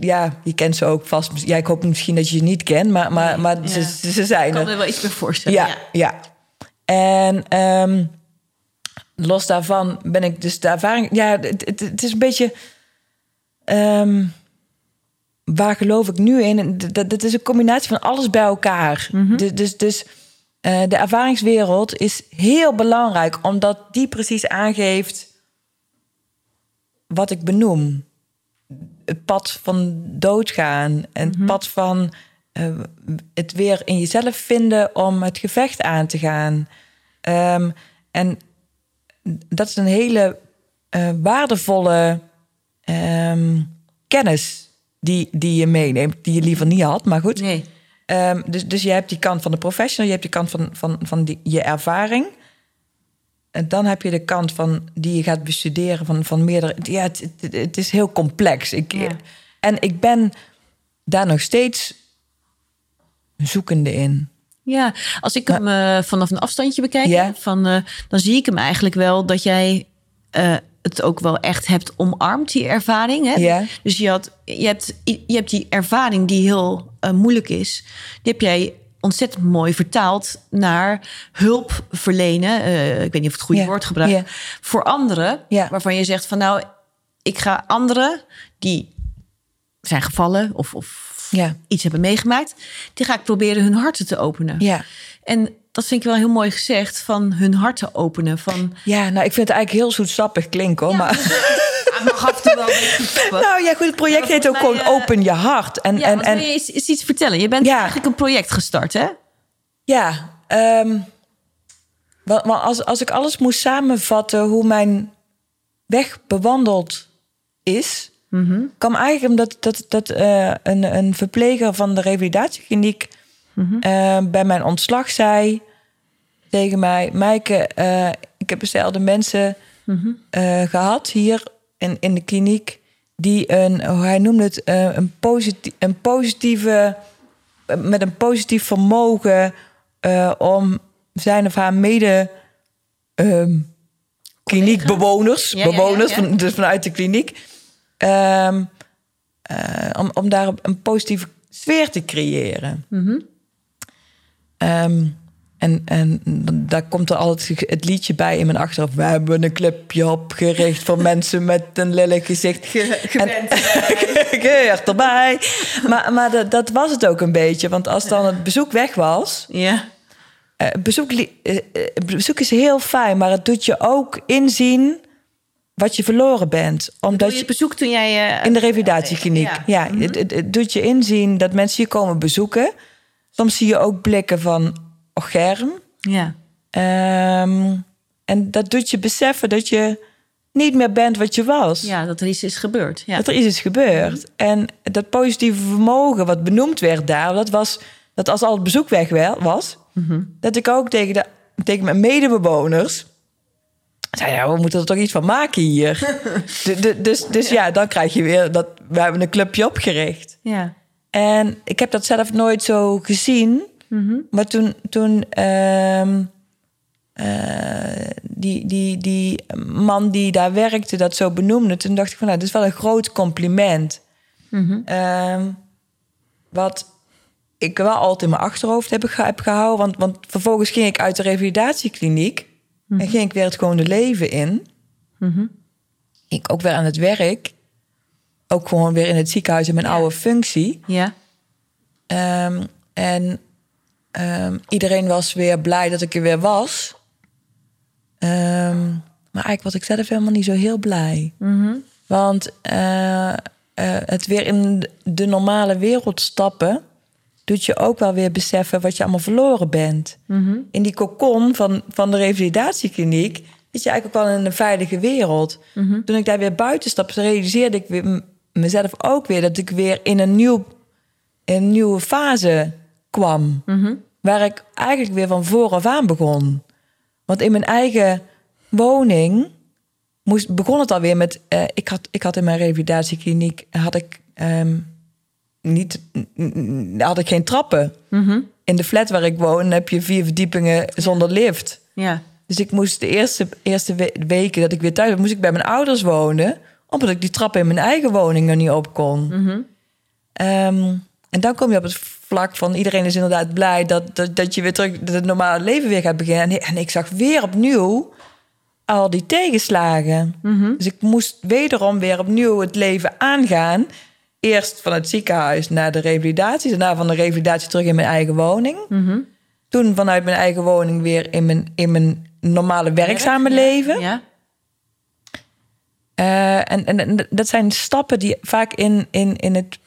ja, je kent ze ook vast. Ja, ik hoop misschien dat je ze niet kent, maar, maar, maar ja. ze, ze zijn er. Ik kan er wel iets meer voorstellen. Ja, ja. En um, los daarvan ben ik dus de ervaring... Ja, het, het, het is een beetje... Um, waar geloof ik nu in? Dat, dat is een combinatie van alles bij elkaar. Mm -hmm. Dus, dus, dus uh, de ervaringswereld is heel belangrijk, omdat die precies aangeeft wat ik benoem. Het pad van doodgaan en het mm -hmm. pad van uh, het weer in jezelf vinden om het gevecht aan te gaan. Um, en dat is een hele uh, waardevolle um, kennis die, die je meeneemt, die je liever niet had, maar goed. Nee. Um, dus, dus je hebt die kant van de professional, je hebt die kant van, van, van die, je ervaring. En dan heb je de kant van die je gaat bestuderen van, van meerdere. Ja, het, het, het is heel complex. Ik, ja. En ik ben daar nog steeds zoekende in. Ja, als ik hem uh, vanaf een afstandje bekijk, van, uh, dan zie ik hem eigenlijk wel dat jij uh, het ook wel echt hebt omarmd, die ervaring. Hè? Dus je, had, je, hebt, je hebt die ervaring die heel moeilijk is, die heb jij ontzettend mooi vertaald naar hulp verlenen. ik weet niet of het goede woord gebruikt. Voor anderen, waarvan je zegt van nou, ik ga anderen die zijn gevallen of, of iets hebben meegemaakt, die ga ik proberen hun harten te openen. Ja. En dat vind ik wel heel mooi gezegd, van hun hart te openen. Van... Ja, nou, ik vind het eigenlijk heel zoetsappig klinken, hoor. Ja, maar... Ja, mag af en toe wel een Nou ja, goed, het project ja, heet ook gewoon uh... Open je hart. En, ja, en, en... Wil je eens, eens iets vertellen? Je bent ja. eigenlijk een project gestart, hè? Ja, um, want als, als ik alles moest samenvatten hoe mijn weg bewandeld is... Mm -hmm. kwam eigenlijk omdat dat, dat, uh, een, een verpleger van de revalidatiekliniek. Mm -hmm. uh, bij mijn ontslag zei tegen mij: Maaike, uh, ik heb dezelfde mensen mm -hmm. uh, gehad hier in, in de kliniek. Die een, hoe hij noemde het, een, positief, een positieve, met een positief vermogen om zijn of haar mede um, kliniekbewoners, ja, bewoners, ja, ja, van, dus vanuit de kliniek, um, om, om daar een positieve sfeer te creëren. Mm -hmm. Um, en, en daar komt er altijd het liedje bij in mijn achterhoofd. We hebben een clubje opgericht voor mensen met een lelijk gezicht. Gewend Geert erbij. Maar, maar dat, dat, was het ook een beetje. Want als dan het bezoek weg was... Ja. Uh, bezoek, uh, bezoek is heel fijn, maar het doet je ook inzien wat je verloren bent. Omdat je bezoek toen jij... Uh, in de revalidatiekliniek. Ja, ja mm -hmm. het, het, het doet je inzien dat mensen je komen bezoeken... Soms zie je ook blikken van germ. Ja. Um, en dat doet je beseffen dat je niet meer bent wat je was. Ja, dat er iets is gebeurd. Ja. Dat er iets is gebeurd. En dat positieve vermogen wat benoemd werd daar, dat was dat als al het bezoek weg was, mm -hmm. dat ik ook tegen, de, tegen mijn medebewoners zei, ja, we moeten er toch iets van maken hier. dus dus ja. ja, dan krijg je weer dat we hebben een clubje opgericht. Ja. En ik heb dat zelf nooit zo gezien. Mm -hmm. Maar toen, toen um, uh, die, die, die man die daar werkte dat zo benoemde, toen dacht ik van nou, dit is wel een groot compliment. Mm -hmm. um, wat ik wel altijd in mijn achterhoofd heb, heb gehouden. Want, want vervolgens ging ik uit de revalidatiekliniek mm Mhm. -hmm. en ging ik weer het gewone leven in. Ik ook weer aan het werk ook gewoon weer in het ziekenhuis in mijn ja. oude functie. Ja. Um, en um, iedereen was weer blij dat ik er weer was. Um, maar eigenlijk was ik zelf helemaal niet zo heel blij. Mm -hmm. Want uh, uh, het weer in de normale wereld stappen... doet je ook wel weer beseffen wat je allemaal verloren bent. Mm -hmm. In die kokon van, van de revalidatiekliniek... zit je eigenlijk ook wel in een veilige wereld. Mm -hmm. Toen ik daar weer buiten stapte, realiseerde ik weer mezelf ook weer... dat ik weer in een, nieuw, een nieuwe fase kwam. Mm -hmm. Waar ik eigenlijk weer van vooraf aan begon. Want in mijn eigen woning moest, begon het alweer met... Uh, ik, had, ik had in mijn revalidatiekliniek... had ik, um, niet, had ik geen trappen. Mm -hmm. in de flat waar ik woon heb je vier verdiepingen zonder lift. Ja. Dus ik moest de eerste, eerste we- weken dat ik weer thuis was, moest ik bij mijn ouders wonen. Omdat ik die trap in mijn eigen woning er niet op kon. Ehm, en dan kom je op het vlak van iedereen is inderdaad blij dat, dat, dat je weer terug dat het normale leven weer gaat beginnen. En, en ik zag weer opnieuw al die tegenslagen. Dus ik moest wederom weer opnieuw het leven aangaan. Eerst van het ziekenhuis naar de revalidatie, daarna van de revalidatie terug in mijn eigen woning. Toen vanuit mijn eigen woning weer in mijn, in mijn normale werkzame leven. Ja. Eh, en, en, en dat zijn stappen die vaak in, in, in het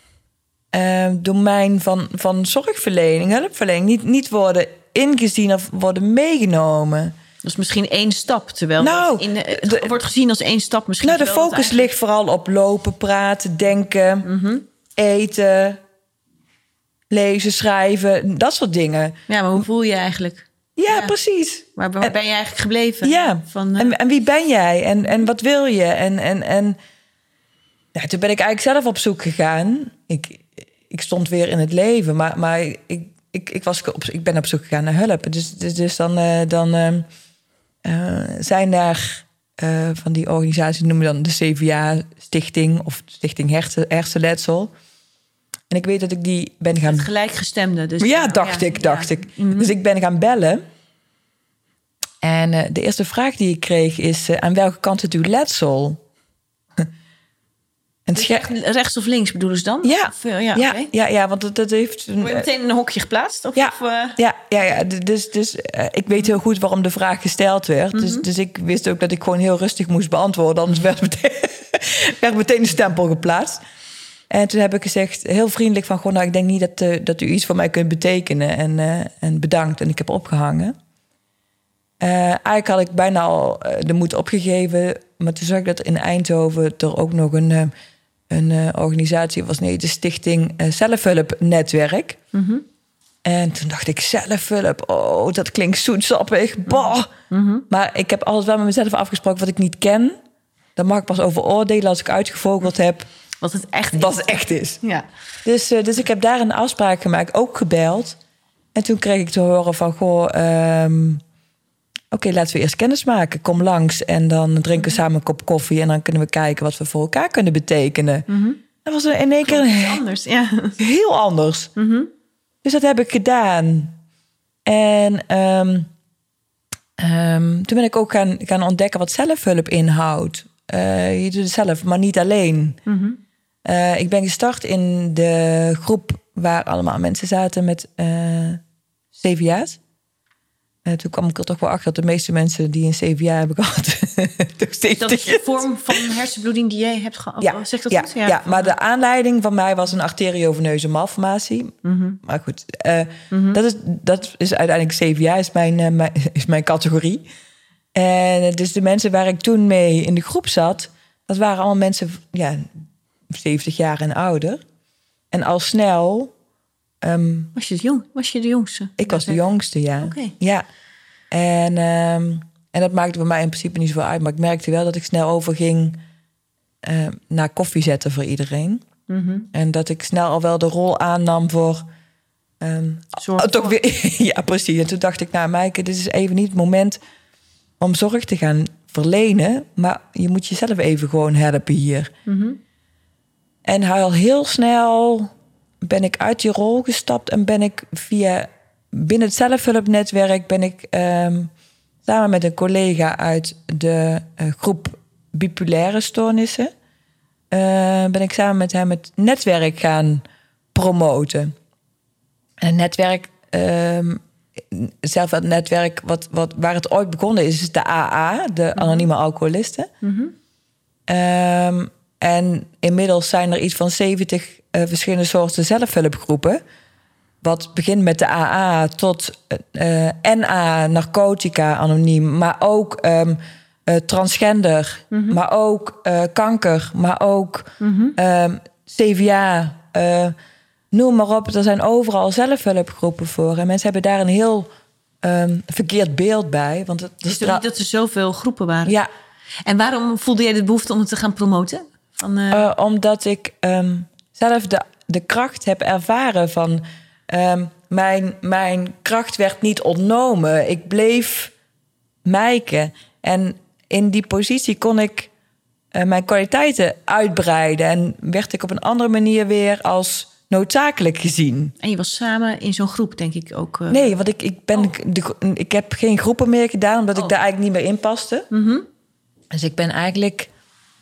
eh, domein van, van zorgverlening, hulpverlening, niet, niet worden ingezien of worden meegenomen. Dat is misschien één stap, terwijl Nou, het in, de- het de- wordt gezien als één stap. Misschien Nou, de focus eigenlijk- ligt vooral op lopen, praten, denken, eten, lezen, schrijven, dat soort dingen. Ja, maar hoe voel je je eigenlijk? Ja, Ja. precies. Waar, waar En- ben je eigenlijk gebleven? Ja, Van, eh, en, en wie ben jij en, en wat wil je? En, en, en ja, toen ben ik eigenlijk zelf op zoek gegaan. Ik, ik stond weer in het leven, maar, maar ik, ik, ik, was op, ik ben op zoek gegaan naar hulp. Dus, dus, dus dan, eh, dan eh, zijn daar van die organisaties, noemen we dan de CVA-stichting of Stichting Hersen, Hersenletsel. En ik weet dat ik die ben gaan gelijkgestemde. Dus, ja, dacht ik, dacht ja. ik. Dus ik ben gaan bellen. En eh, de eerste vraag die ik kreeg is... eh, aan welke kant zit uw letsel? en het Recht- Rechts of links bedoelen ze dan? ja, Of, eh, ja, ja, ja, ja, want dat, dat heeft... Een, meteen in een hokje geplaatst? Of, Ja. of, ja, ja, ja. Dus, dus ik weet heel goed waarom de vraag gesteld werd. dus, dus ik wist ook dat ik gewoon heel rustig moest beantwoorden. Anders werd meteen, werd meteen een stempel geplaatst. En toen heb ik gezegd, heel vriendelijk van... Goh, nou, ik denk niet dat, eh, dat u iets voor mij kunt betekenen. En, eh, en bedankt. En ik heb opgehangen. Eh, eigenlijk had ik bijna al de moed opgegeven. Maar toen zag ik dat in Eindhoven er ook nog een, een organisatie was. Nee, de Stichting eh, Zelfhulpnetwerk. En toen dacht ik, zelfhulp, oh, dat klinkt zoetsappig. Bah. Maar ik heb altijd wel met mezelf afgesproken wat ik niet ken. Daar mag ik pas over oordelen als ik uitgevogeld heb Wat het echt is. wat het echt is. Ja. Dus, eh, dus ik heb daar een afspraak gemaakt, ook gebeld. En toen kreeg ik te horen van, goh, ehm, oké, laten we eerst kennis maken. Kom langs en dan drinken we samen een kop koffie... en dan kunnen we kijken wat we voor elkaar kunnen betekenen. Dat was in één keer een Anders, ja. heel anders. Dus dat heb ik gedaan. En ehm, ehm, toen ben ik ook gaan, gaan ontdekken wat zelfhulp inhoudt. Eh, je doet het zelf, maar niet alleen. Eh, ik ben gestart in de groep waar allemaal mensen zaten met eh CVA's. Eh, toen kwam ik er toch wel achter dat de meeste mensen die een CVA hebben gehad... toch steeds Dat is de vorm van hersenbloeding die jij hebt gehad. ja, Zeg dat ja, goed? ja, maar de aanleiding van mij was een arterioveneuze malformatie. Maar goed, eh, dat, is, dat is uiteindelijk CVA, is mijn, mijn, is mijn categorie. En dus de mensen waar ik toen mee in de groep zat... dat waren allemaal mensen, ja, 70 jaar en ouder. En al snel, ehm, Was je, de jong, was je de jongste? ik was de jongste, ja. Ja. En, ehm, en dat maakte bij mij in principe niet zoveel uit. Maar ik merkte wel dat ik snel overging eh, naar koffie zetten voor iedereen. En dat ik snel al wel de rol aannam voor... ehm, Zorg oh, toch voor. weer, ja, precies. En toen dacht ik, nou Maaike, dit is even niet het moment om zorg te gaan verlenen. Maar je moet jezelf even gewoon helpen hier. En al heel snel ben ik uit die rol gestapt en ben ik via binnen het zelfhulpnetwerk ben ik ehm, samen met een collega uit de eh, groep bipolaire stoornissen eh, ben ik samen met hem het netwerk gaan promoten. En het netwerk, ehm zelf het netwerk wat, wat, waar het ooit begonnen is, is de AA, de anonieme alcoholisten. Ehm, en inmiddels zijn er iets van 70 eh, verschillende soorten zelfhulpgroepen. Wat begint met de AA tot eh, NA, narcotica, anoniem, maar ook ehm, eh, transgender, maar ook eh, kanker, maar ook ehm, CVA. eh, noem maar op, er zijn overal zelfhulpgroepen voor. En mensen hebben daar een heel ehm, verkeerd beeld bij. Want het, Is niet dat er zoveel groepen waren? ja, En waarom voelde jij de behoefte om het te gaan promoten? Van, eh, Eh, omdat ik ehm, zelf de, de kracht heb ervaren van... ehm, mijn, mijn kracht werd niet ontnomen. Ik bleef mijken. En in die positie kon ik eh, mijn kwaliteiten uitbreiden. En werd ik op een andere manier weer als noodzakelijk gezien. En je was samen in zo'n groep, denk ik ook. Nee, want ik, ik, ben, Oh. de, ik heb geen groepen meer gedaan, omdat Oh. ik daar eigenlijk niet meer in paste. Mhm. Dus ik ben eigenlijk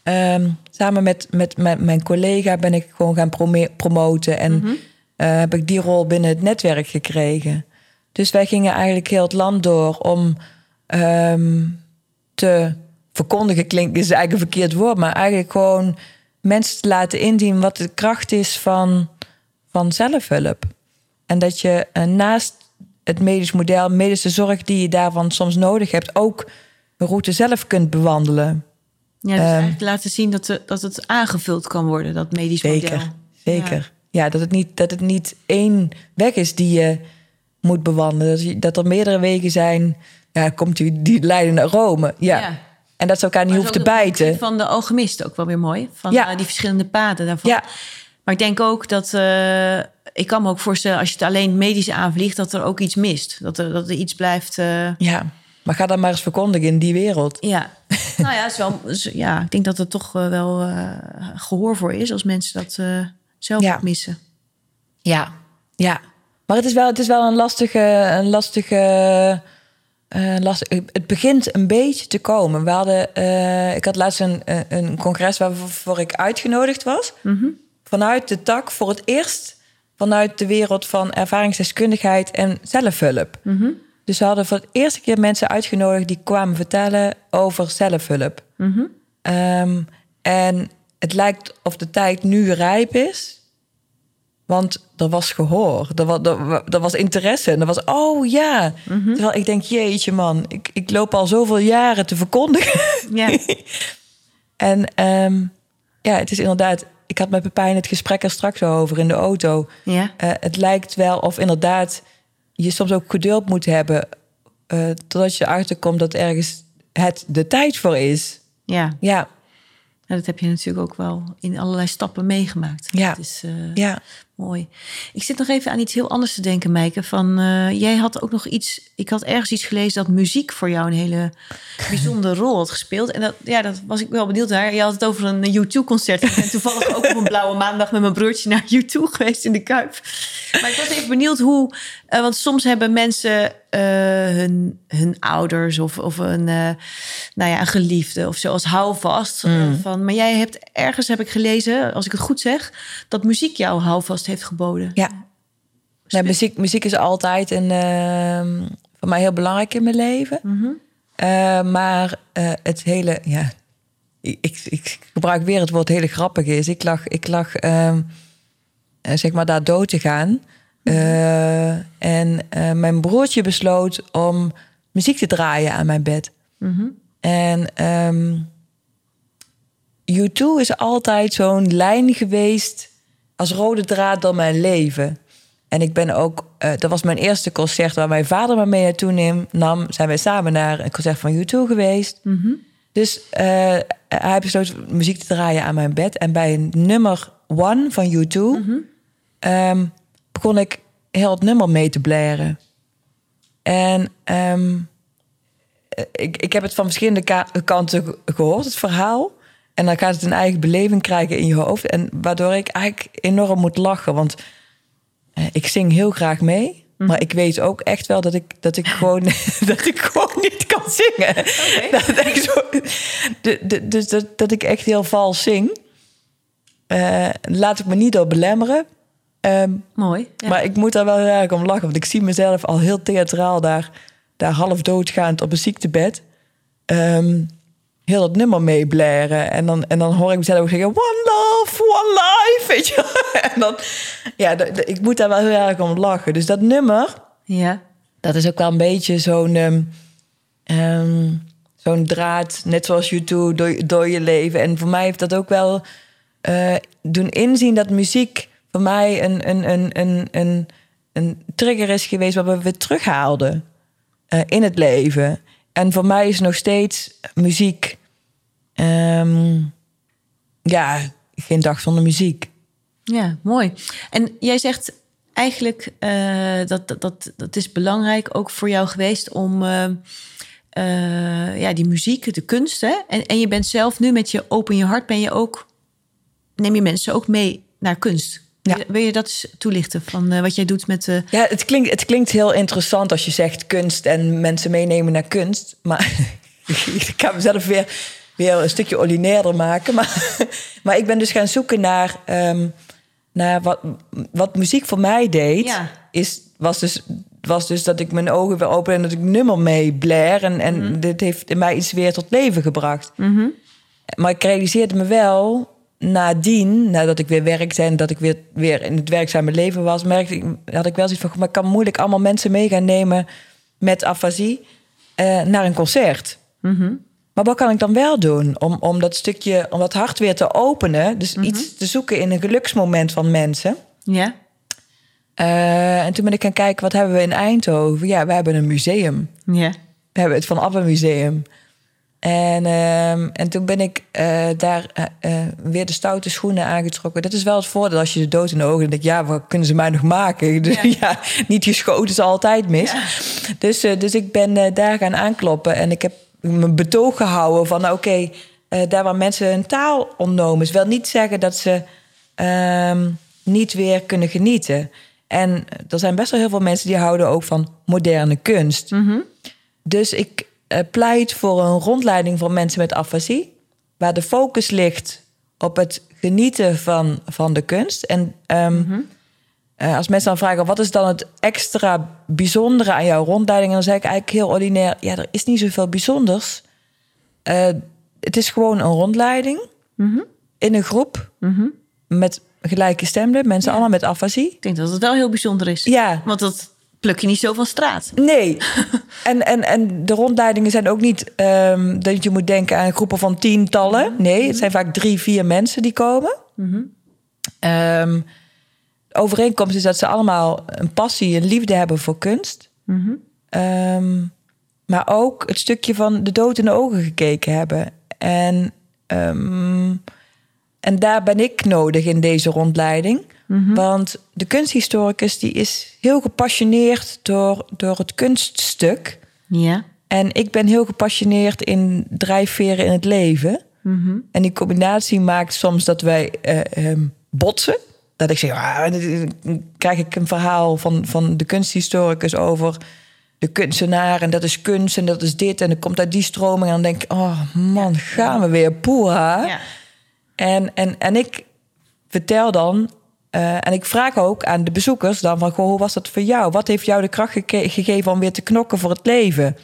ehm, samen met, met, met mijn collega ben ik gewoon gaan promoten. En Mhm. eh, heb ik die rol binnen het netwerk gekregen. Dus wij gingen eigenlijk heel het land door om ehm, te verkondigen. Klinkt is eigenlijk een verkeerd woord, maar eigenlijk gewoon mensen te laten inzien wat de kracht is van, van zelfhulp. En dat je eh, naast het medisch model, medische zorg die je daarvan soms nodig hebt, ook de route zelf kunt bewandelen. Ja, dus Ehm. eigenlijk laten zien dat, de, dat het aangevuld kan worden, dat medisch Zeker, model. zeker. Ja, dat, het niet, dat het niet één weg is die je moet bewandelen. Dat, je- dat er meerdere wegen zijn. Ja, komt u die leiden naar Rome. Ja. Ja. En dat ze elkaar niet hoeft te bijten. Van de alchemist ook wel weer mooi. Van Ja. eh, die verschillende paden daarvan. Ja, Maar ik denk ook dat... eh, ik kan me ook voorstellen, als je het alleen medisch aanvliegt... dat er ook iets mist. Dat er, dat er iets blijft... eh, ja. Maar ga dan maar eens verkondigen in die wereld. ja. nou ja, is wel, ja, ik denk dat er toch eh, wel eh, gehoor voor is... als mensen dat eh, zelf Ja. missen. Ja, ja. Maar het is wel, het is wel een lastige, een lastige, lastig. Het begint een beetje te komen. We hadden, ik had laatst een, een- congres waarvoor ik uitgenodigd was. Vanuit de tak voor het eerst vanuit de wereld van ervaringsdeskundigheid en zelfhulp. Dus we hadden voor het eerste keer mensen uitgenodigd die kwamen vertellen over zelfhulp. Ehm, en het lijkt of de tijd nu rijp is. Want er was gehoor, er was, er, er was interesse en er was, oh ja. Terwijl ik denk, jeetje man, ik, ik loop al zoveel jaren te verkondigen. Ja. en ehm, ja, het is inderdaad, ik had met Pepijn het gesprek er straks over in de auto. ja. Eh, het lijkt wel of inderdaad je soms ook geduld moet hebben... eh, totdat je erachter komt dat ergens het de tijd voor is. ja. Ja, Ja, dat heb je natuurlijk ook wel in allerlei stappen meegemaakt. Ja. Is eh, ja. Mooi. Ik zit nog even aan iets heel anders te denken, Meike. Van, eh, jij had ook nog iets... Ik had ergens iets gelezen dat muziek voor jou een hele bijzondere rol had gespeeld. En dat, ja, dat was ik wel benieuwd naar. Je had het over een U2-concert. Ik ben toevallig ook op een blauwe maandag met mijn broertje naar U2 geweest in de Kuip. Maar ik was even benieuwd hoe... eh, want soms hebben mensen eh, hun, hun ouders of, of een, nou ja, een geliefde of zo als houvast. eh, van, maar jij hebt ergens, heb ik gelezen, als ik het goed zeg... dat muziek jou houvast heeft geboden. Ja. Ja, muziek, muziek is altijd een, ehm, voor mij heel belangrijk in mijn leven. Eh, maar eh, het hele, ja, ik, ik, ik gebruik weer het woord hele grappige is. Ik lag, ik lag ehm, eh, zeg maar daar dood te gaan. Eh, en mijn broertje besloot om muziek te draaien aan mijn bed. En ehm U2 is altijd zo'n lijn geweest als rode draad door mijn leven. En ik ben ook, eh, dat was mijn eerste concert waar mijn vader me mee naartoe neem, nam. Zijn wij samen naar een concert van U2 geweest. Dus eh, hij besloot muziek te draaien aan mijn bed. En bij een nummer one van U2 ehm, begon ik heel het nummer mee te blaren. En ehm, eh, ik, ik heb het van verschillende ka- kanten ge- gehoord, het verhaal. En dan gaat het een eigen beleving krijgen in je hoofd. En waardoor ik eigenlijk enorm moet lachen. Want eh, ik zing heel graag mee. Maar ik weet ook echt wel dat ik, dat ik, gewoon, dat ik gewoon niet kan zingen. Dat ik zo, dus dat, dat ik echt heel vals zing. Eh, laat ik me niet door belemmeren. Ehm, Mooi. Ja. maar ik moet daar wel erg om lachen. Want ik zie mezelf al heel theatraal daar, daar half doodgaand op een ziektebed. Ehm, heel dat nummer meeblaren. En dan, en dan hoor ik mezelf ook zeggen... One love, one life, weet je. En dan... Ja, ik moet daar wel heel erg om lachen. Dus dat nummer, ja. dat is ook wel een beetje zo'n... ehm, ehm, zo'n draad, net zoals you do, door, door je leven. En voor mij heeft dat ook wel eh, doen inzien dat muziek voor mij een, een, een, een, een, een trigger is geweest waar we weer terughaalden eh, in het leven. En voor mij is nog steeds muziek, ehm, ja, geen dag zonder muziek. Ja, mooi. En jij zegt eigenlijk, uh, dat, dat, dat, is belangrijk ook voor jou geweest om uh, uh, ja, die muziek, de kunst. Hè? En, en je bent zelf nu met je open je hart, ben je ook, neem je mensen ook mee naar kunst. Ja. Wil je dat eens toelichten van wat jij doet met de. Ja, het klinkt, het klinkt heel interessant als je zegt kunst en mensen meenemen naar kunst. Maar ik ga mezelf weer, weer een stukje ordinairder maken. Maar, maar ik ben dus gaan zoeken naar. Um, naar wat, wat muziek voor mij deed, ja. is, was, dus, was dus dat ik mijn ogen weer open en dat ik nummer mee blair. En, en Mhm. dit heeft in mij iets weer tot leven gebracht. Mhm. Maar ik realiseerde me wel nadien, nadat ik weer werkte en dat ik weer, weer in het werkzame leven was, merkte ik, had ik wel zoiets van, maar ik kan moeilijk allemaal mensen mee gaan nemen met afasie eh, naar een concert. Mhm. Maar wat kan ik dan wel doen om, om dat stukje, om dat hart weer te openen? Dus Mhm. iets te zoeken in een geluksmoment van mensen. Ja. Eh, en toen ben ik gaan kijken, wat hebben we in Eindhoven? Ja, we hebben een museum. Ja. We hebben het Van Abbe Museum. En, ehm, en toen ben ik eh, daar eh, eh, weer de stoute schoenen aangetrokken. Dat is wel het voordeel als je de dood in de ogen denkt... ja, wat kunnen ze mij nog maken? Dus, Ja. ja. niet geschoten is altijd mis. Dus, dus ik ben daar gaan aankloppen. En ik heb mijn betoog gehouden van... nou, oké, daar waar mensen hun taal ontnomen... is wel niet zeggen dat ze ehm, niet weer kunnen genieten. En er zijn best wel heel veel mensen die houden ook van moderne kunst. Mhm. Dus ik eh, pleit voor een rondleiding voor mensen met afasie, waar de focus ligt op het genieten van, van de kunst. En ehm, eh, als mensen dan vragen, wat is dan het extra bijzondere aan jouw rondleiding? En dan zeg ik eigenlijk heel ordinair, ja, er is niet zoveel bijzonders. Eh, het is gewoon een rondleiding Mhm. in een groep Mhm. met gelijke stemmen, mensen Ja. allemaal met afasie. Ik denk dat het wel heel bijzonder is. Ja, Want dat pluk je niet zo van straat. Nee. en, en, en de rondleidingen zijn ook niet ehm, dat je moet denken aan groepen van tientallen. Nee, het zijn vaak drie, vier mensen die komen. Mhm. De overeenkomst is dat ze allemaal een passie, een liefde hebben voor kunst. Mhm. Ehm, maar ook het stukje van de dood in de ogen gekeken hebben. En, en daar ben ik nodig in deze rondleiding. Mhm. Want de kunsthistoricus die is heel gepassioneerd door, door het kunststuk. Ja. En ik ben heel gepassioneerd in drijfveren in het leven. Mhm. En die combinatie maakt soms dat wij eh, ehm, botsen. Dat ik zeg, ah, dan krijg ik een verhaal van, van de kunsthistoricus over de kunstenaar. En dat is kunst en dat is dit. En dan komt uit die stroming. En dan denk ik, oh man, gaan we weer. Poeha. Ja. En, en, en ik vertel dan, eh, en ik vraag ook aan de bezoekers dan van, goh, hoe was dat voor jou? Wat heeft jou de kracht gegeven om weer te knokken voor het leven?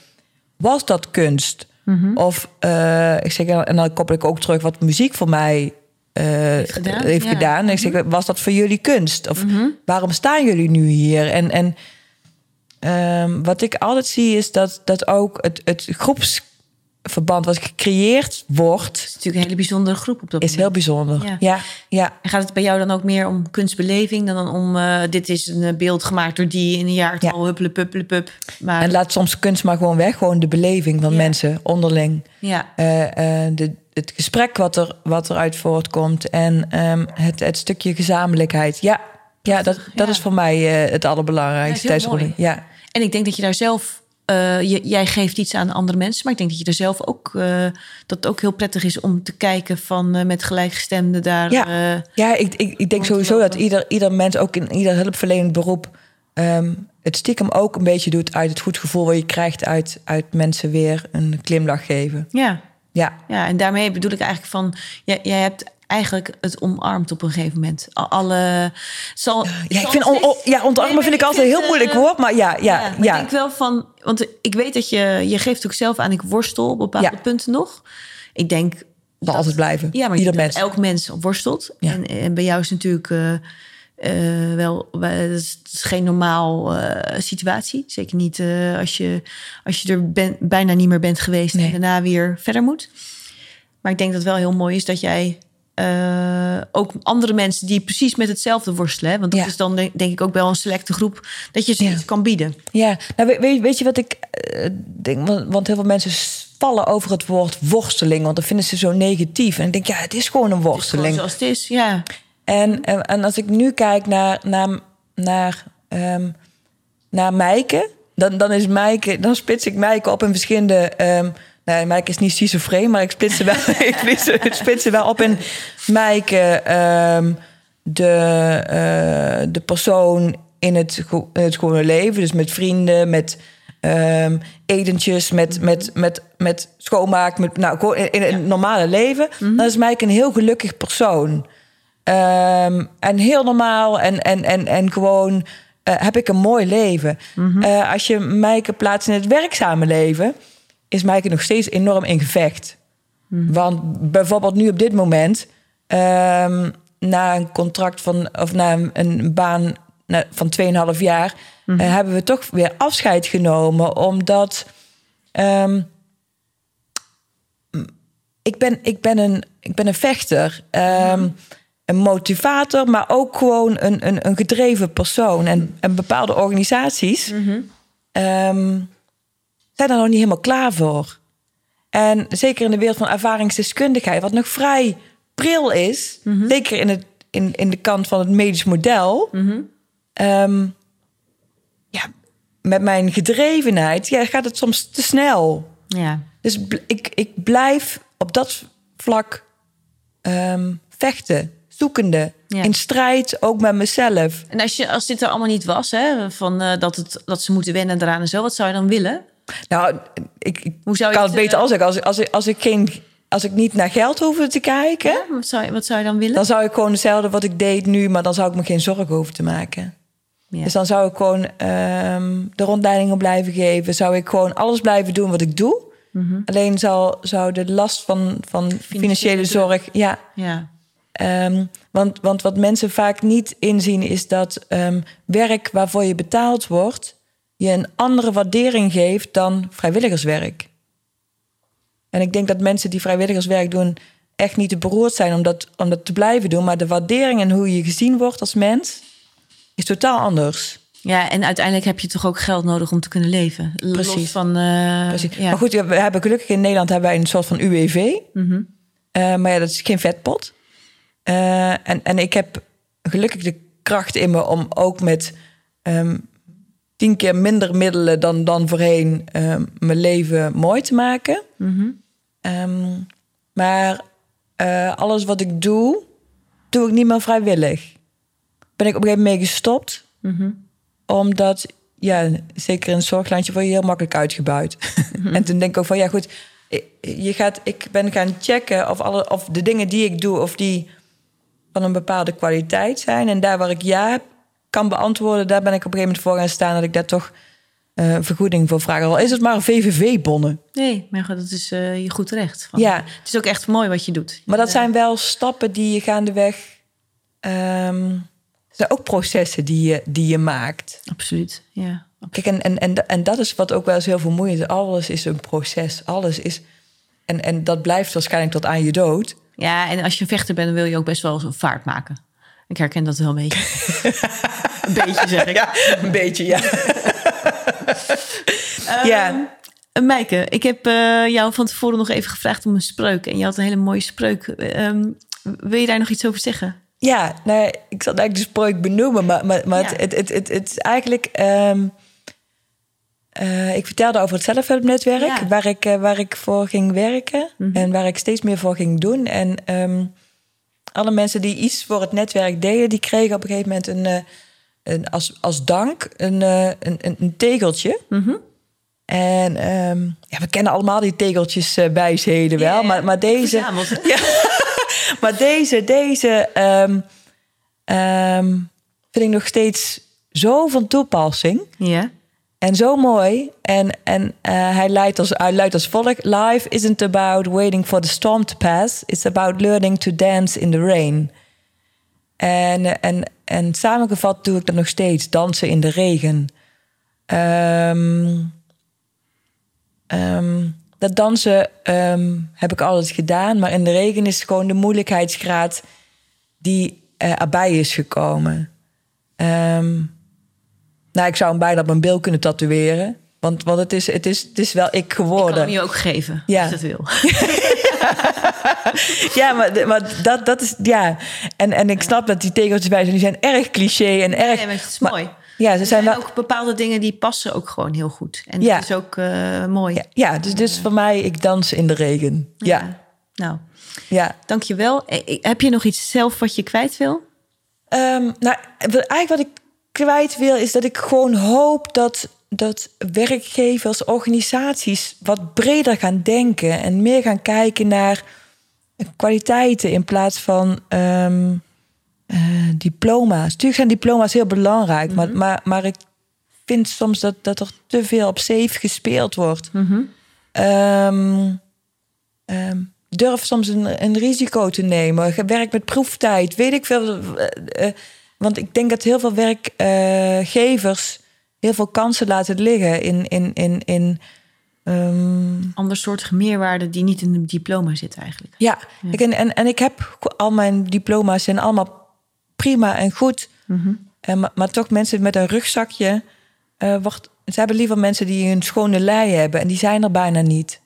Was dat kunst? Mhm. Of eh, ik zeg, en dan koppel ik ook terug wat muziek voor mij eh, heeft gedaan, gedaan. Heeft ja. Mhm. gedaan. En ik zeg, was dat voor jullie kunst? Of waarom staan jullie nu hier? En, en ehm, wat ik altijd zie is dat, dat ook het, het groepsverband wat gecreëerd wordt, Het is natuurlijk een hele bijzondere groep op dat is moment. heel bijzonder. Ja. Ja, ja. En gaat het bij jou dan ook meer om kunstbeleving dan om eh, dit is een eh, beeld gemaakt door die in een jaartal Ja. huppelen puppelen pup. Maar En laat soms kunst maar gewoon weg. Gewoon de beleving van Ja. mensen onderling. ja, Eh, de, het gesprek wat, er, wat eruit voortkomt. En ehm, het, het stukje gezamenlijkheid. Ja, ja dat, dat is voor mij het allerbelangrijkste is. Ja. en ik denk dat je daar zelf eh, je, jij geeft iets aan andere mensen, maar ik denk dat je er zelf ook eh, dat het ook heel prettig is om te kijken van eh, met gelijkgestemden daar. Ja. Ja, ik, ik, ik denk sowieso dat ieder, ieder mens, ook in ieder hulpverlenend beroep, ehm, het stiekem ook een beetje doet uit het goed gevoel wat je krijgt uit, uit mensen weer een glimlach geven. ja, Ja, ja, en daarmee bedoel ik eigenlijk van jij, jij hebt eigenlijk het omarmd op een gegeven moment. Al- Alle zal, ja ik vind nog on- on- steeds- ja, ontarmen Nee, vind ik altijd een heel moeilijk eh, woord, maar ja, ja, Ja, ja. maar ik denk wel van, want ik weet dat je, je geeft ook zelf aan, ik worstel op bepaalde Ja. punten nog. Ik denk Zal altijd blijven. Ja, maar ieder mens. dat elk mens worstelt. Ja. En, en bij jou is natuurlijk eh, eh, wel, het is, is geen normaal situatie. Zeker niet als, je, als je er ben- bijna niet meer bent geweest Nee. en daarna weer verder moet. Maar ik denk dat het wel heel mooi is dat jij eh, ook andere mensen die precies met hetzelfde worstelen. Hè? Want dat Ja. is dan denk, ik ook wel een selecte groep dat je ze Ja. iets kan bieden. Ja, nou, weet- weet, je wat ik eh, denk? Want, want heel veel mensen vallen over het woord worsteling, want dan vinden ze zo negatief. En ik denk, ja, het is gewoon een Gewoon worsteling. zoals het is, ja. En, en, en als ik nu kijk naar, naar naar, ehm, naar Mijke. Dan, dan is Mijke, dan splits ik Mijke op in verschillende. ehm nee, Mijke is niet schizofreen, maar ik splits ze wel, ik splits, ze- ik splits wel op in Mijke, ehm, de, eh, de persoon in het, in het gewone leven. Dus met vrienden, met ehm, etentjes, met, met, met, met schoonmaak, met, nou, gewoon in, in het normale leven. Dan is Mijke een heel gelukkig persoon. Ehm, en heel normaal en, en, en, en gewoon eh, heb ik een mooi leven. Eh, als je Mijke plaatst in het werkzame leven, is Mijke nog steeds enorm in gevecht. Want bijvoorbeeld nu op dit moment, ehm, na een contract van, of na een, een baan na- van 2,5 jaar, eh, hebben we toch weer afscheid genomen, omdat ehm, ik, ben, ik, ben een, ik ben een vechter, ehm, een motivator, maar ook gewoon een, een, een gedreven persoon. En, en bepaalde organisaties zijn daar nog niet helemaal klaar voor. En zeker in de wereld van ervaringsdeskundigheid, wat nog vrij pril is, zeker in, het, in, in de kant van het medisch model. ehm, ja, met mijn gedrevenheid ja, gaat het soms te snel. Ja. Dus ik, ik blijf op dat vlak ehm, vechten, zoekende, Ja. in strijd ook met mezelf. En als, je, als dit er allemaal niet was, hè, van, eh, dat, het, dat ze moeten wennen eraan en zo, wat zou je dan willen? Nou, ik, ik Hoe zou je kan het, het beter eh, al zeggen. Als, ik- als, ik, als, ik geen, als ik niet naar geld hoefde te kijken, Ja, wat, zou, je- wat zou je dan willen? dan zou ik gewoon hetzelfde wat ik deed nu, maar dan zou ik me geen zorgen hoeven te maken. Ja. Dus dan zou ik gewoon ehm, de rondleidingen blijven geven. Zou ik gewoon alles blijven doen wat ik doe. Mhm. Alleen zou, zou de last van, van financiële zorg... Ja, ja. Ehm, want, want wat mensen vaak niet inzien is dat ehm, werk waarvoor je betaald wordt, je een andere waardering geeft dan vrijwilligerswerk. En ik denk dat mensen die vrijwilligerswerk doen echt niet te beroerd zijn om dat, om dat te blijven doen. Maar de waardering en hoe je gezien wordt als mens is totaal anders. ja, en uiteindelijk heb je toch ook geld nodig om te kunnen leven. Los Precies. van, eh, Precies. Ja. Maar goed, we hebben gelukkig in Nederland hebben wij een soort van UWV. Mhm. Eh, maar ja, dat is geen vetpot. Eh, en, en ik heb gelukkig de kracht in me om ook met ehm, tien keer minder middelen dan, dan voorheen ehm, mijn leven mooi te maken. Mhm. Ehm, maar eh, alles wat ik doe, doe ik niet meer vrijwillig. Ben ik op een gegeven moment mee gestopt. Mhm. Omdat, ja, zeker in een zorglandje word je heel makkelijk uitgebuit. en toen denk ik ook van, ja goed, je gaat, ik ben gaan checken of, alle, of de dingen die ik doe, of die van een bepaalde kwaliteit zijn. En daar waar ik ja kan beantwoorden, daar ben ik op een gegeven moment voor gaan staan dat ik daar toch eh, vergoeding voor vraag. Al is het maar VVV-bonnen. Nee, maar dat is eh, je goed recht. Van, Ja. Het is ook echt mooi wat je doet. Maar dat zijn wel stappen die je gaandeweg... het zijn ook processen die je, die je maakt. Absoluut, ja. Kijk, en, en, en, en dat is wat ook wel eens heel vermoeiend is. Alles is een proces. Alles is... En, en dat blijft waarschijnlijk tot aan je dood. Ja, en als je een vechter bent, dan wil je ook best wel een vaart maken. Ik herken dat wel een beetje. een beetje, zeg ik. Ja, een beetje, ja. ja. Uh, Mijke, ik heb eh, jou van tevoren nog even gevraagd om een spreuk. En je had een hele mooie spreuk. Ehm, wil je daar nog iets over zeggen? Ja, nou, ik zal eigenlijk de spreuk benoemen. Maar, maar, maar Ja. het, het, het, het, het is eigenlijk... ehm, eh, ik vertelde over het zelfhulpnetwerk, Ja. Mhm. waar, ik, eh, waar ik voor ging werken. En waar ik steeds meer voor ging doen. En alle mensen die iets voor het netwerk deden... die kregen op een gegeven moment een, eh, een, als, als dank een, eh, een, een, tegeltje. Mhm. En ehm, ja, we kennen allemaal die tegeltjes eh wijsheden wel. Maar, maar deze... Ja, maar deze, deze ehm, vind ik nog steeds zo van toepassing. Ja. En zo mooi. En, en eh, hij, luidt als, hij als volgt. Life isn't about waiting for the storm to pass. It's about learning to dance in the rain. En, en, en samengevat doe ik dat nog steeds. Dansen in de regen. Ehm, dat dansen ehm, heb ik altijd gedaan. Maar in de regen is gewoon de moeilijkheidsgraad die eh, erbij is gekomen. Ehm, nou, ik zou hem bijna op mijn bil kunnen tatoeëren. Want, want het, is, het, is, het is wel ik Ik kan geworden. hem je ook geven, Ja. als dat wil. ja, maar, maar dat, dat is, ja. En, en ik snap dat die tegeltjes bij zijn, die zijn erg cliché en erg... Nee, maar het is maar- mooi. Ja, ze Er zijn wel... ook bepaalde dingen die passen ook gewoon heel goed. En Ja. dat is ook eh, mooi. Ja, ja, dus, dus voor mij, ik dans in de regen. Ja, Nou, ja. dankjewel. Eh, eh, Heb je nog iets zelf wat je kwijt wil? Ehm, nou, eigenlijk wat ik kwijt wil, is dat ik gewoon hoop dat, dat werkgevers, organisaties wat breder gaan denken en meer gaan kijken naar kwaliteiten in plaats van ehm, eh, diploma's. Natuurlijk zijn diploma's heel belangrijk, maar, maar, maar ik vind soms dat, dat er te veel op safe gespeeld wordt. Ehm, ehm, durf soms een, een risico te nemen. Werk met proeftijd. Weet ik veel. eh, eh, want ik denk dat heel veel werkgevers heel veel kansen laten liggen in. in, in, in ehm, Andersoortige meerwaarde die niet in een diploma zit eigenlijk. ja, Ik, en, en, en ik heb al mijn diploma's zijn allemaal prima en goed. En, maar, maar toch mensen met een rugzakje. eh wordt, ze hebben liever mensen die een schone lei hebben. En die zijn er bijna niet.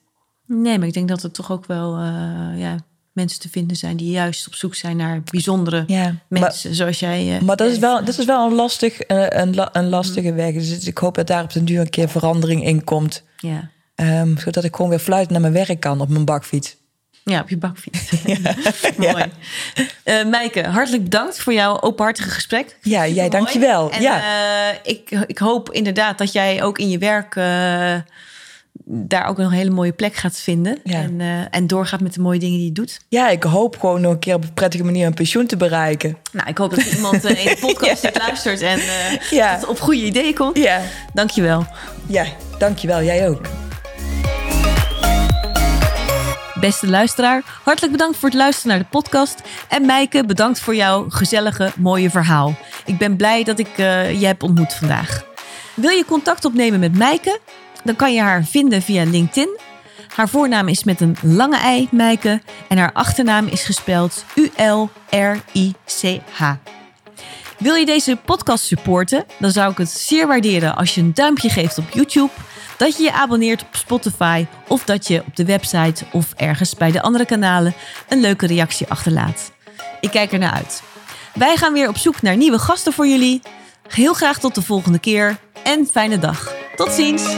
Nee, maar ik denk dat er toch ook wel eh, ja, mensen te vinden zijn die juist op zoek zijn naar bijzondere Ja, maar- mensen zoals jij. eh, Maar dat is bent. wel, dat is wel een, lastig, eh, een, een lastige weg. Dus ik hoop dat daar op den duur een keer verandering in komt. Ja. Ehm, zodat ik gewoon weer fluit naar mijn werk kan op mijn bakfiets. ja, op je bakfiets. Mooi. Eh Meike, hartelijk bedankt voor jouw openhartige gesprek. Ja, jij dankjewel. En, ja. eh, ik, ik hoop inderdaad dat jij ook in je werk eh, daar ook een hele mooie plek gaat vinden. Ja. En, eh, en doorgaat met de mooie dingen die je doet. ja, ik hoop gewoon nog een keer op een prettige manier een pensioen te bereiken. Nou, ik hoop dat iemand eh, in de podcast luistert en eh, Ja. dat op goede ideeën komt. Ja, Dankjewel. ja dankjewel. Jij ook. Beste luisteraar, hartelijk bedankt voor het luisteren naar de podcast. En Meike, bedankt voor jouw gezellige, mooie verhaal. Ik ben blij dat ik je heb ontmoet vandaag. Wil je contact opnemen met Meike? Dan kan je haar vinden via LinkedIn. Haar voornaam is met een lange ei, Meike. En haar achternaam is gespeld U-L-R-I-C-H. Wil je deze podcast supporten? Dan zou ik het zeer waarderen als je een duimpje geeft op YouTube, dat je je abonneert op Spotify of dat je op de website of ergens bij de andere kanalen een leuke reactie achterlaat. Ik kijk er naar uit. Wij gaan weer op zoek naar nieuwe gasten voor jullie. Heel graag tot de volgende keer en fijne dag. Tot ziens!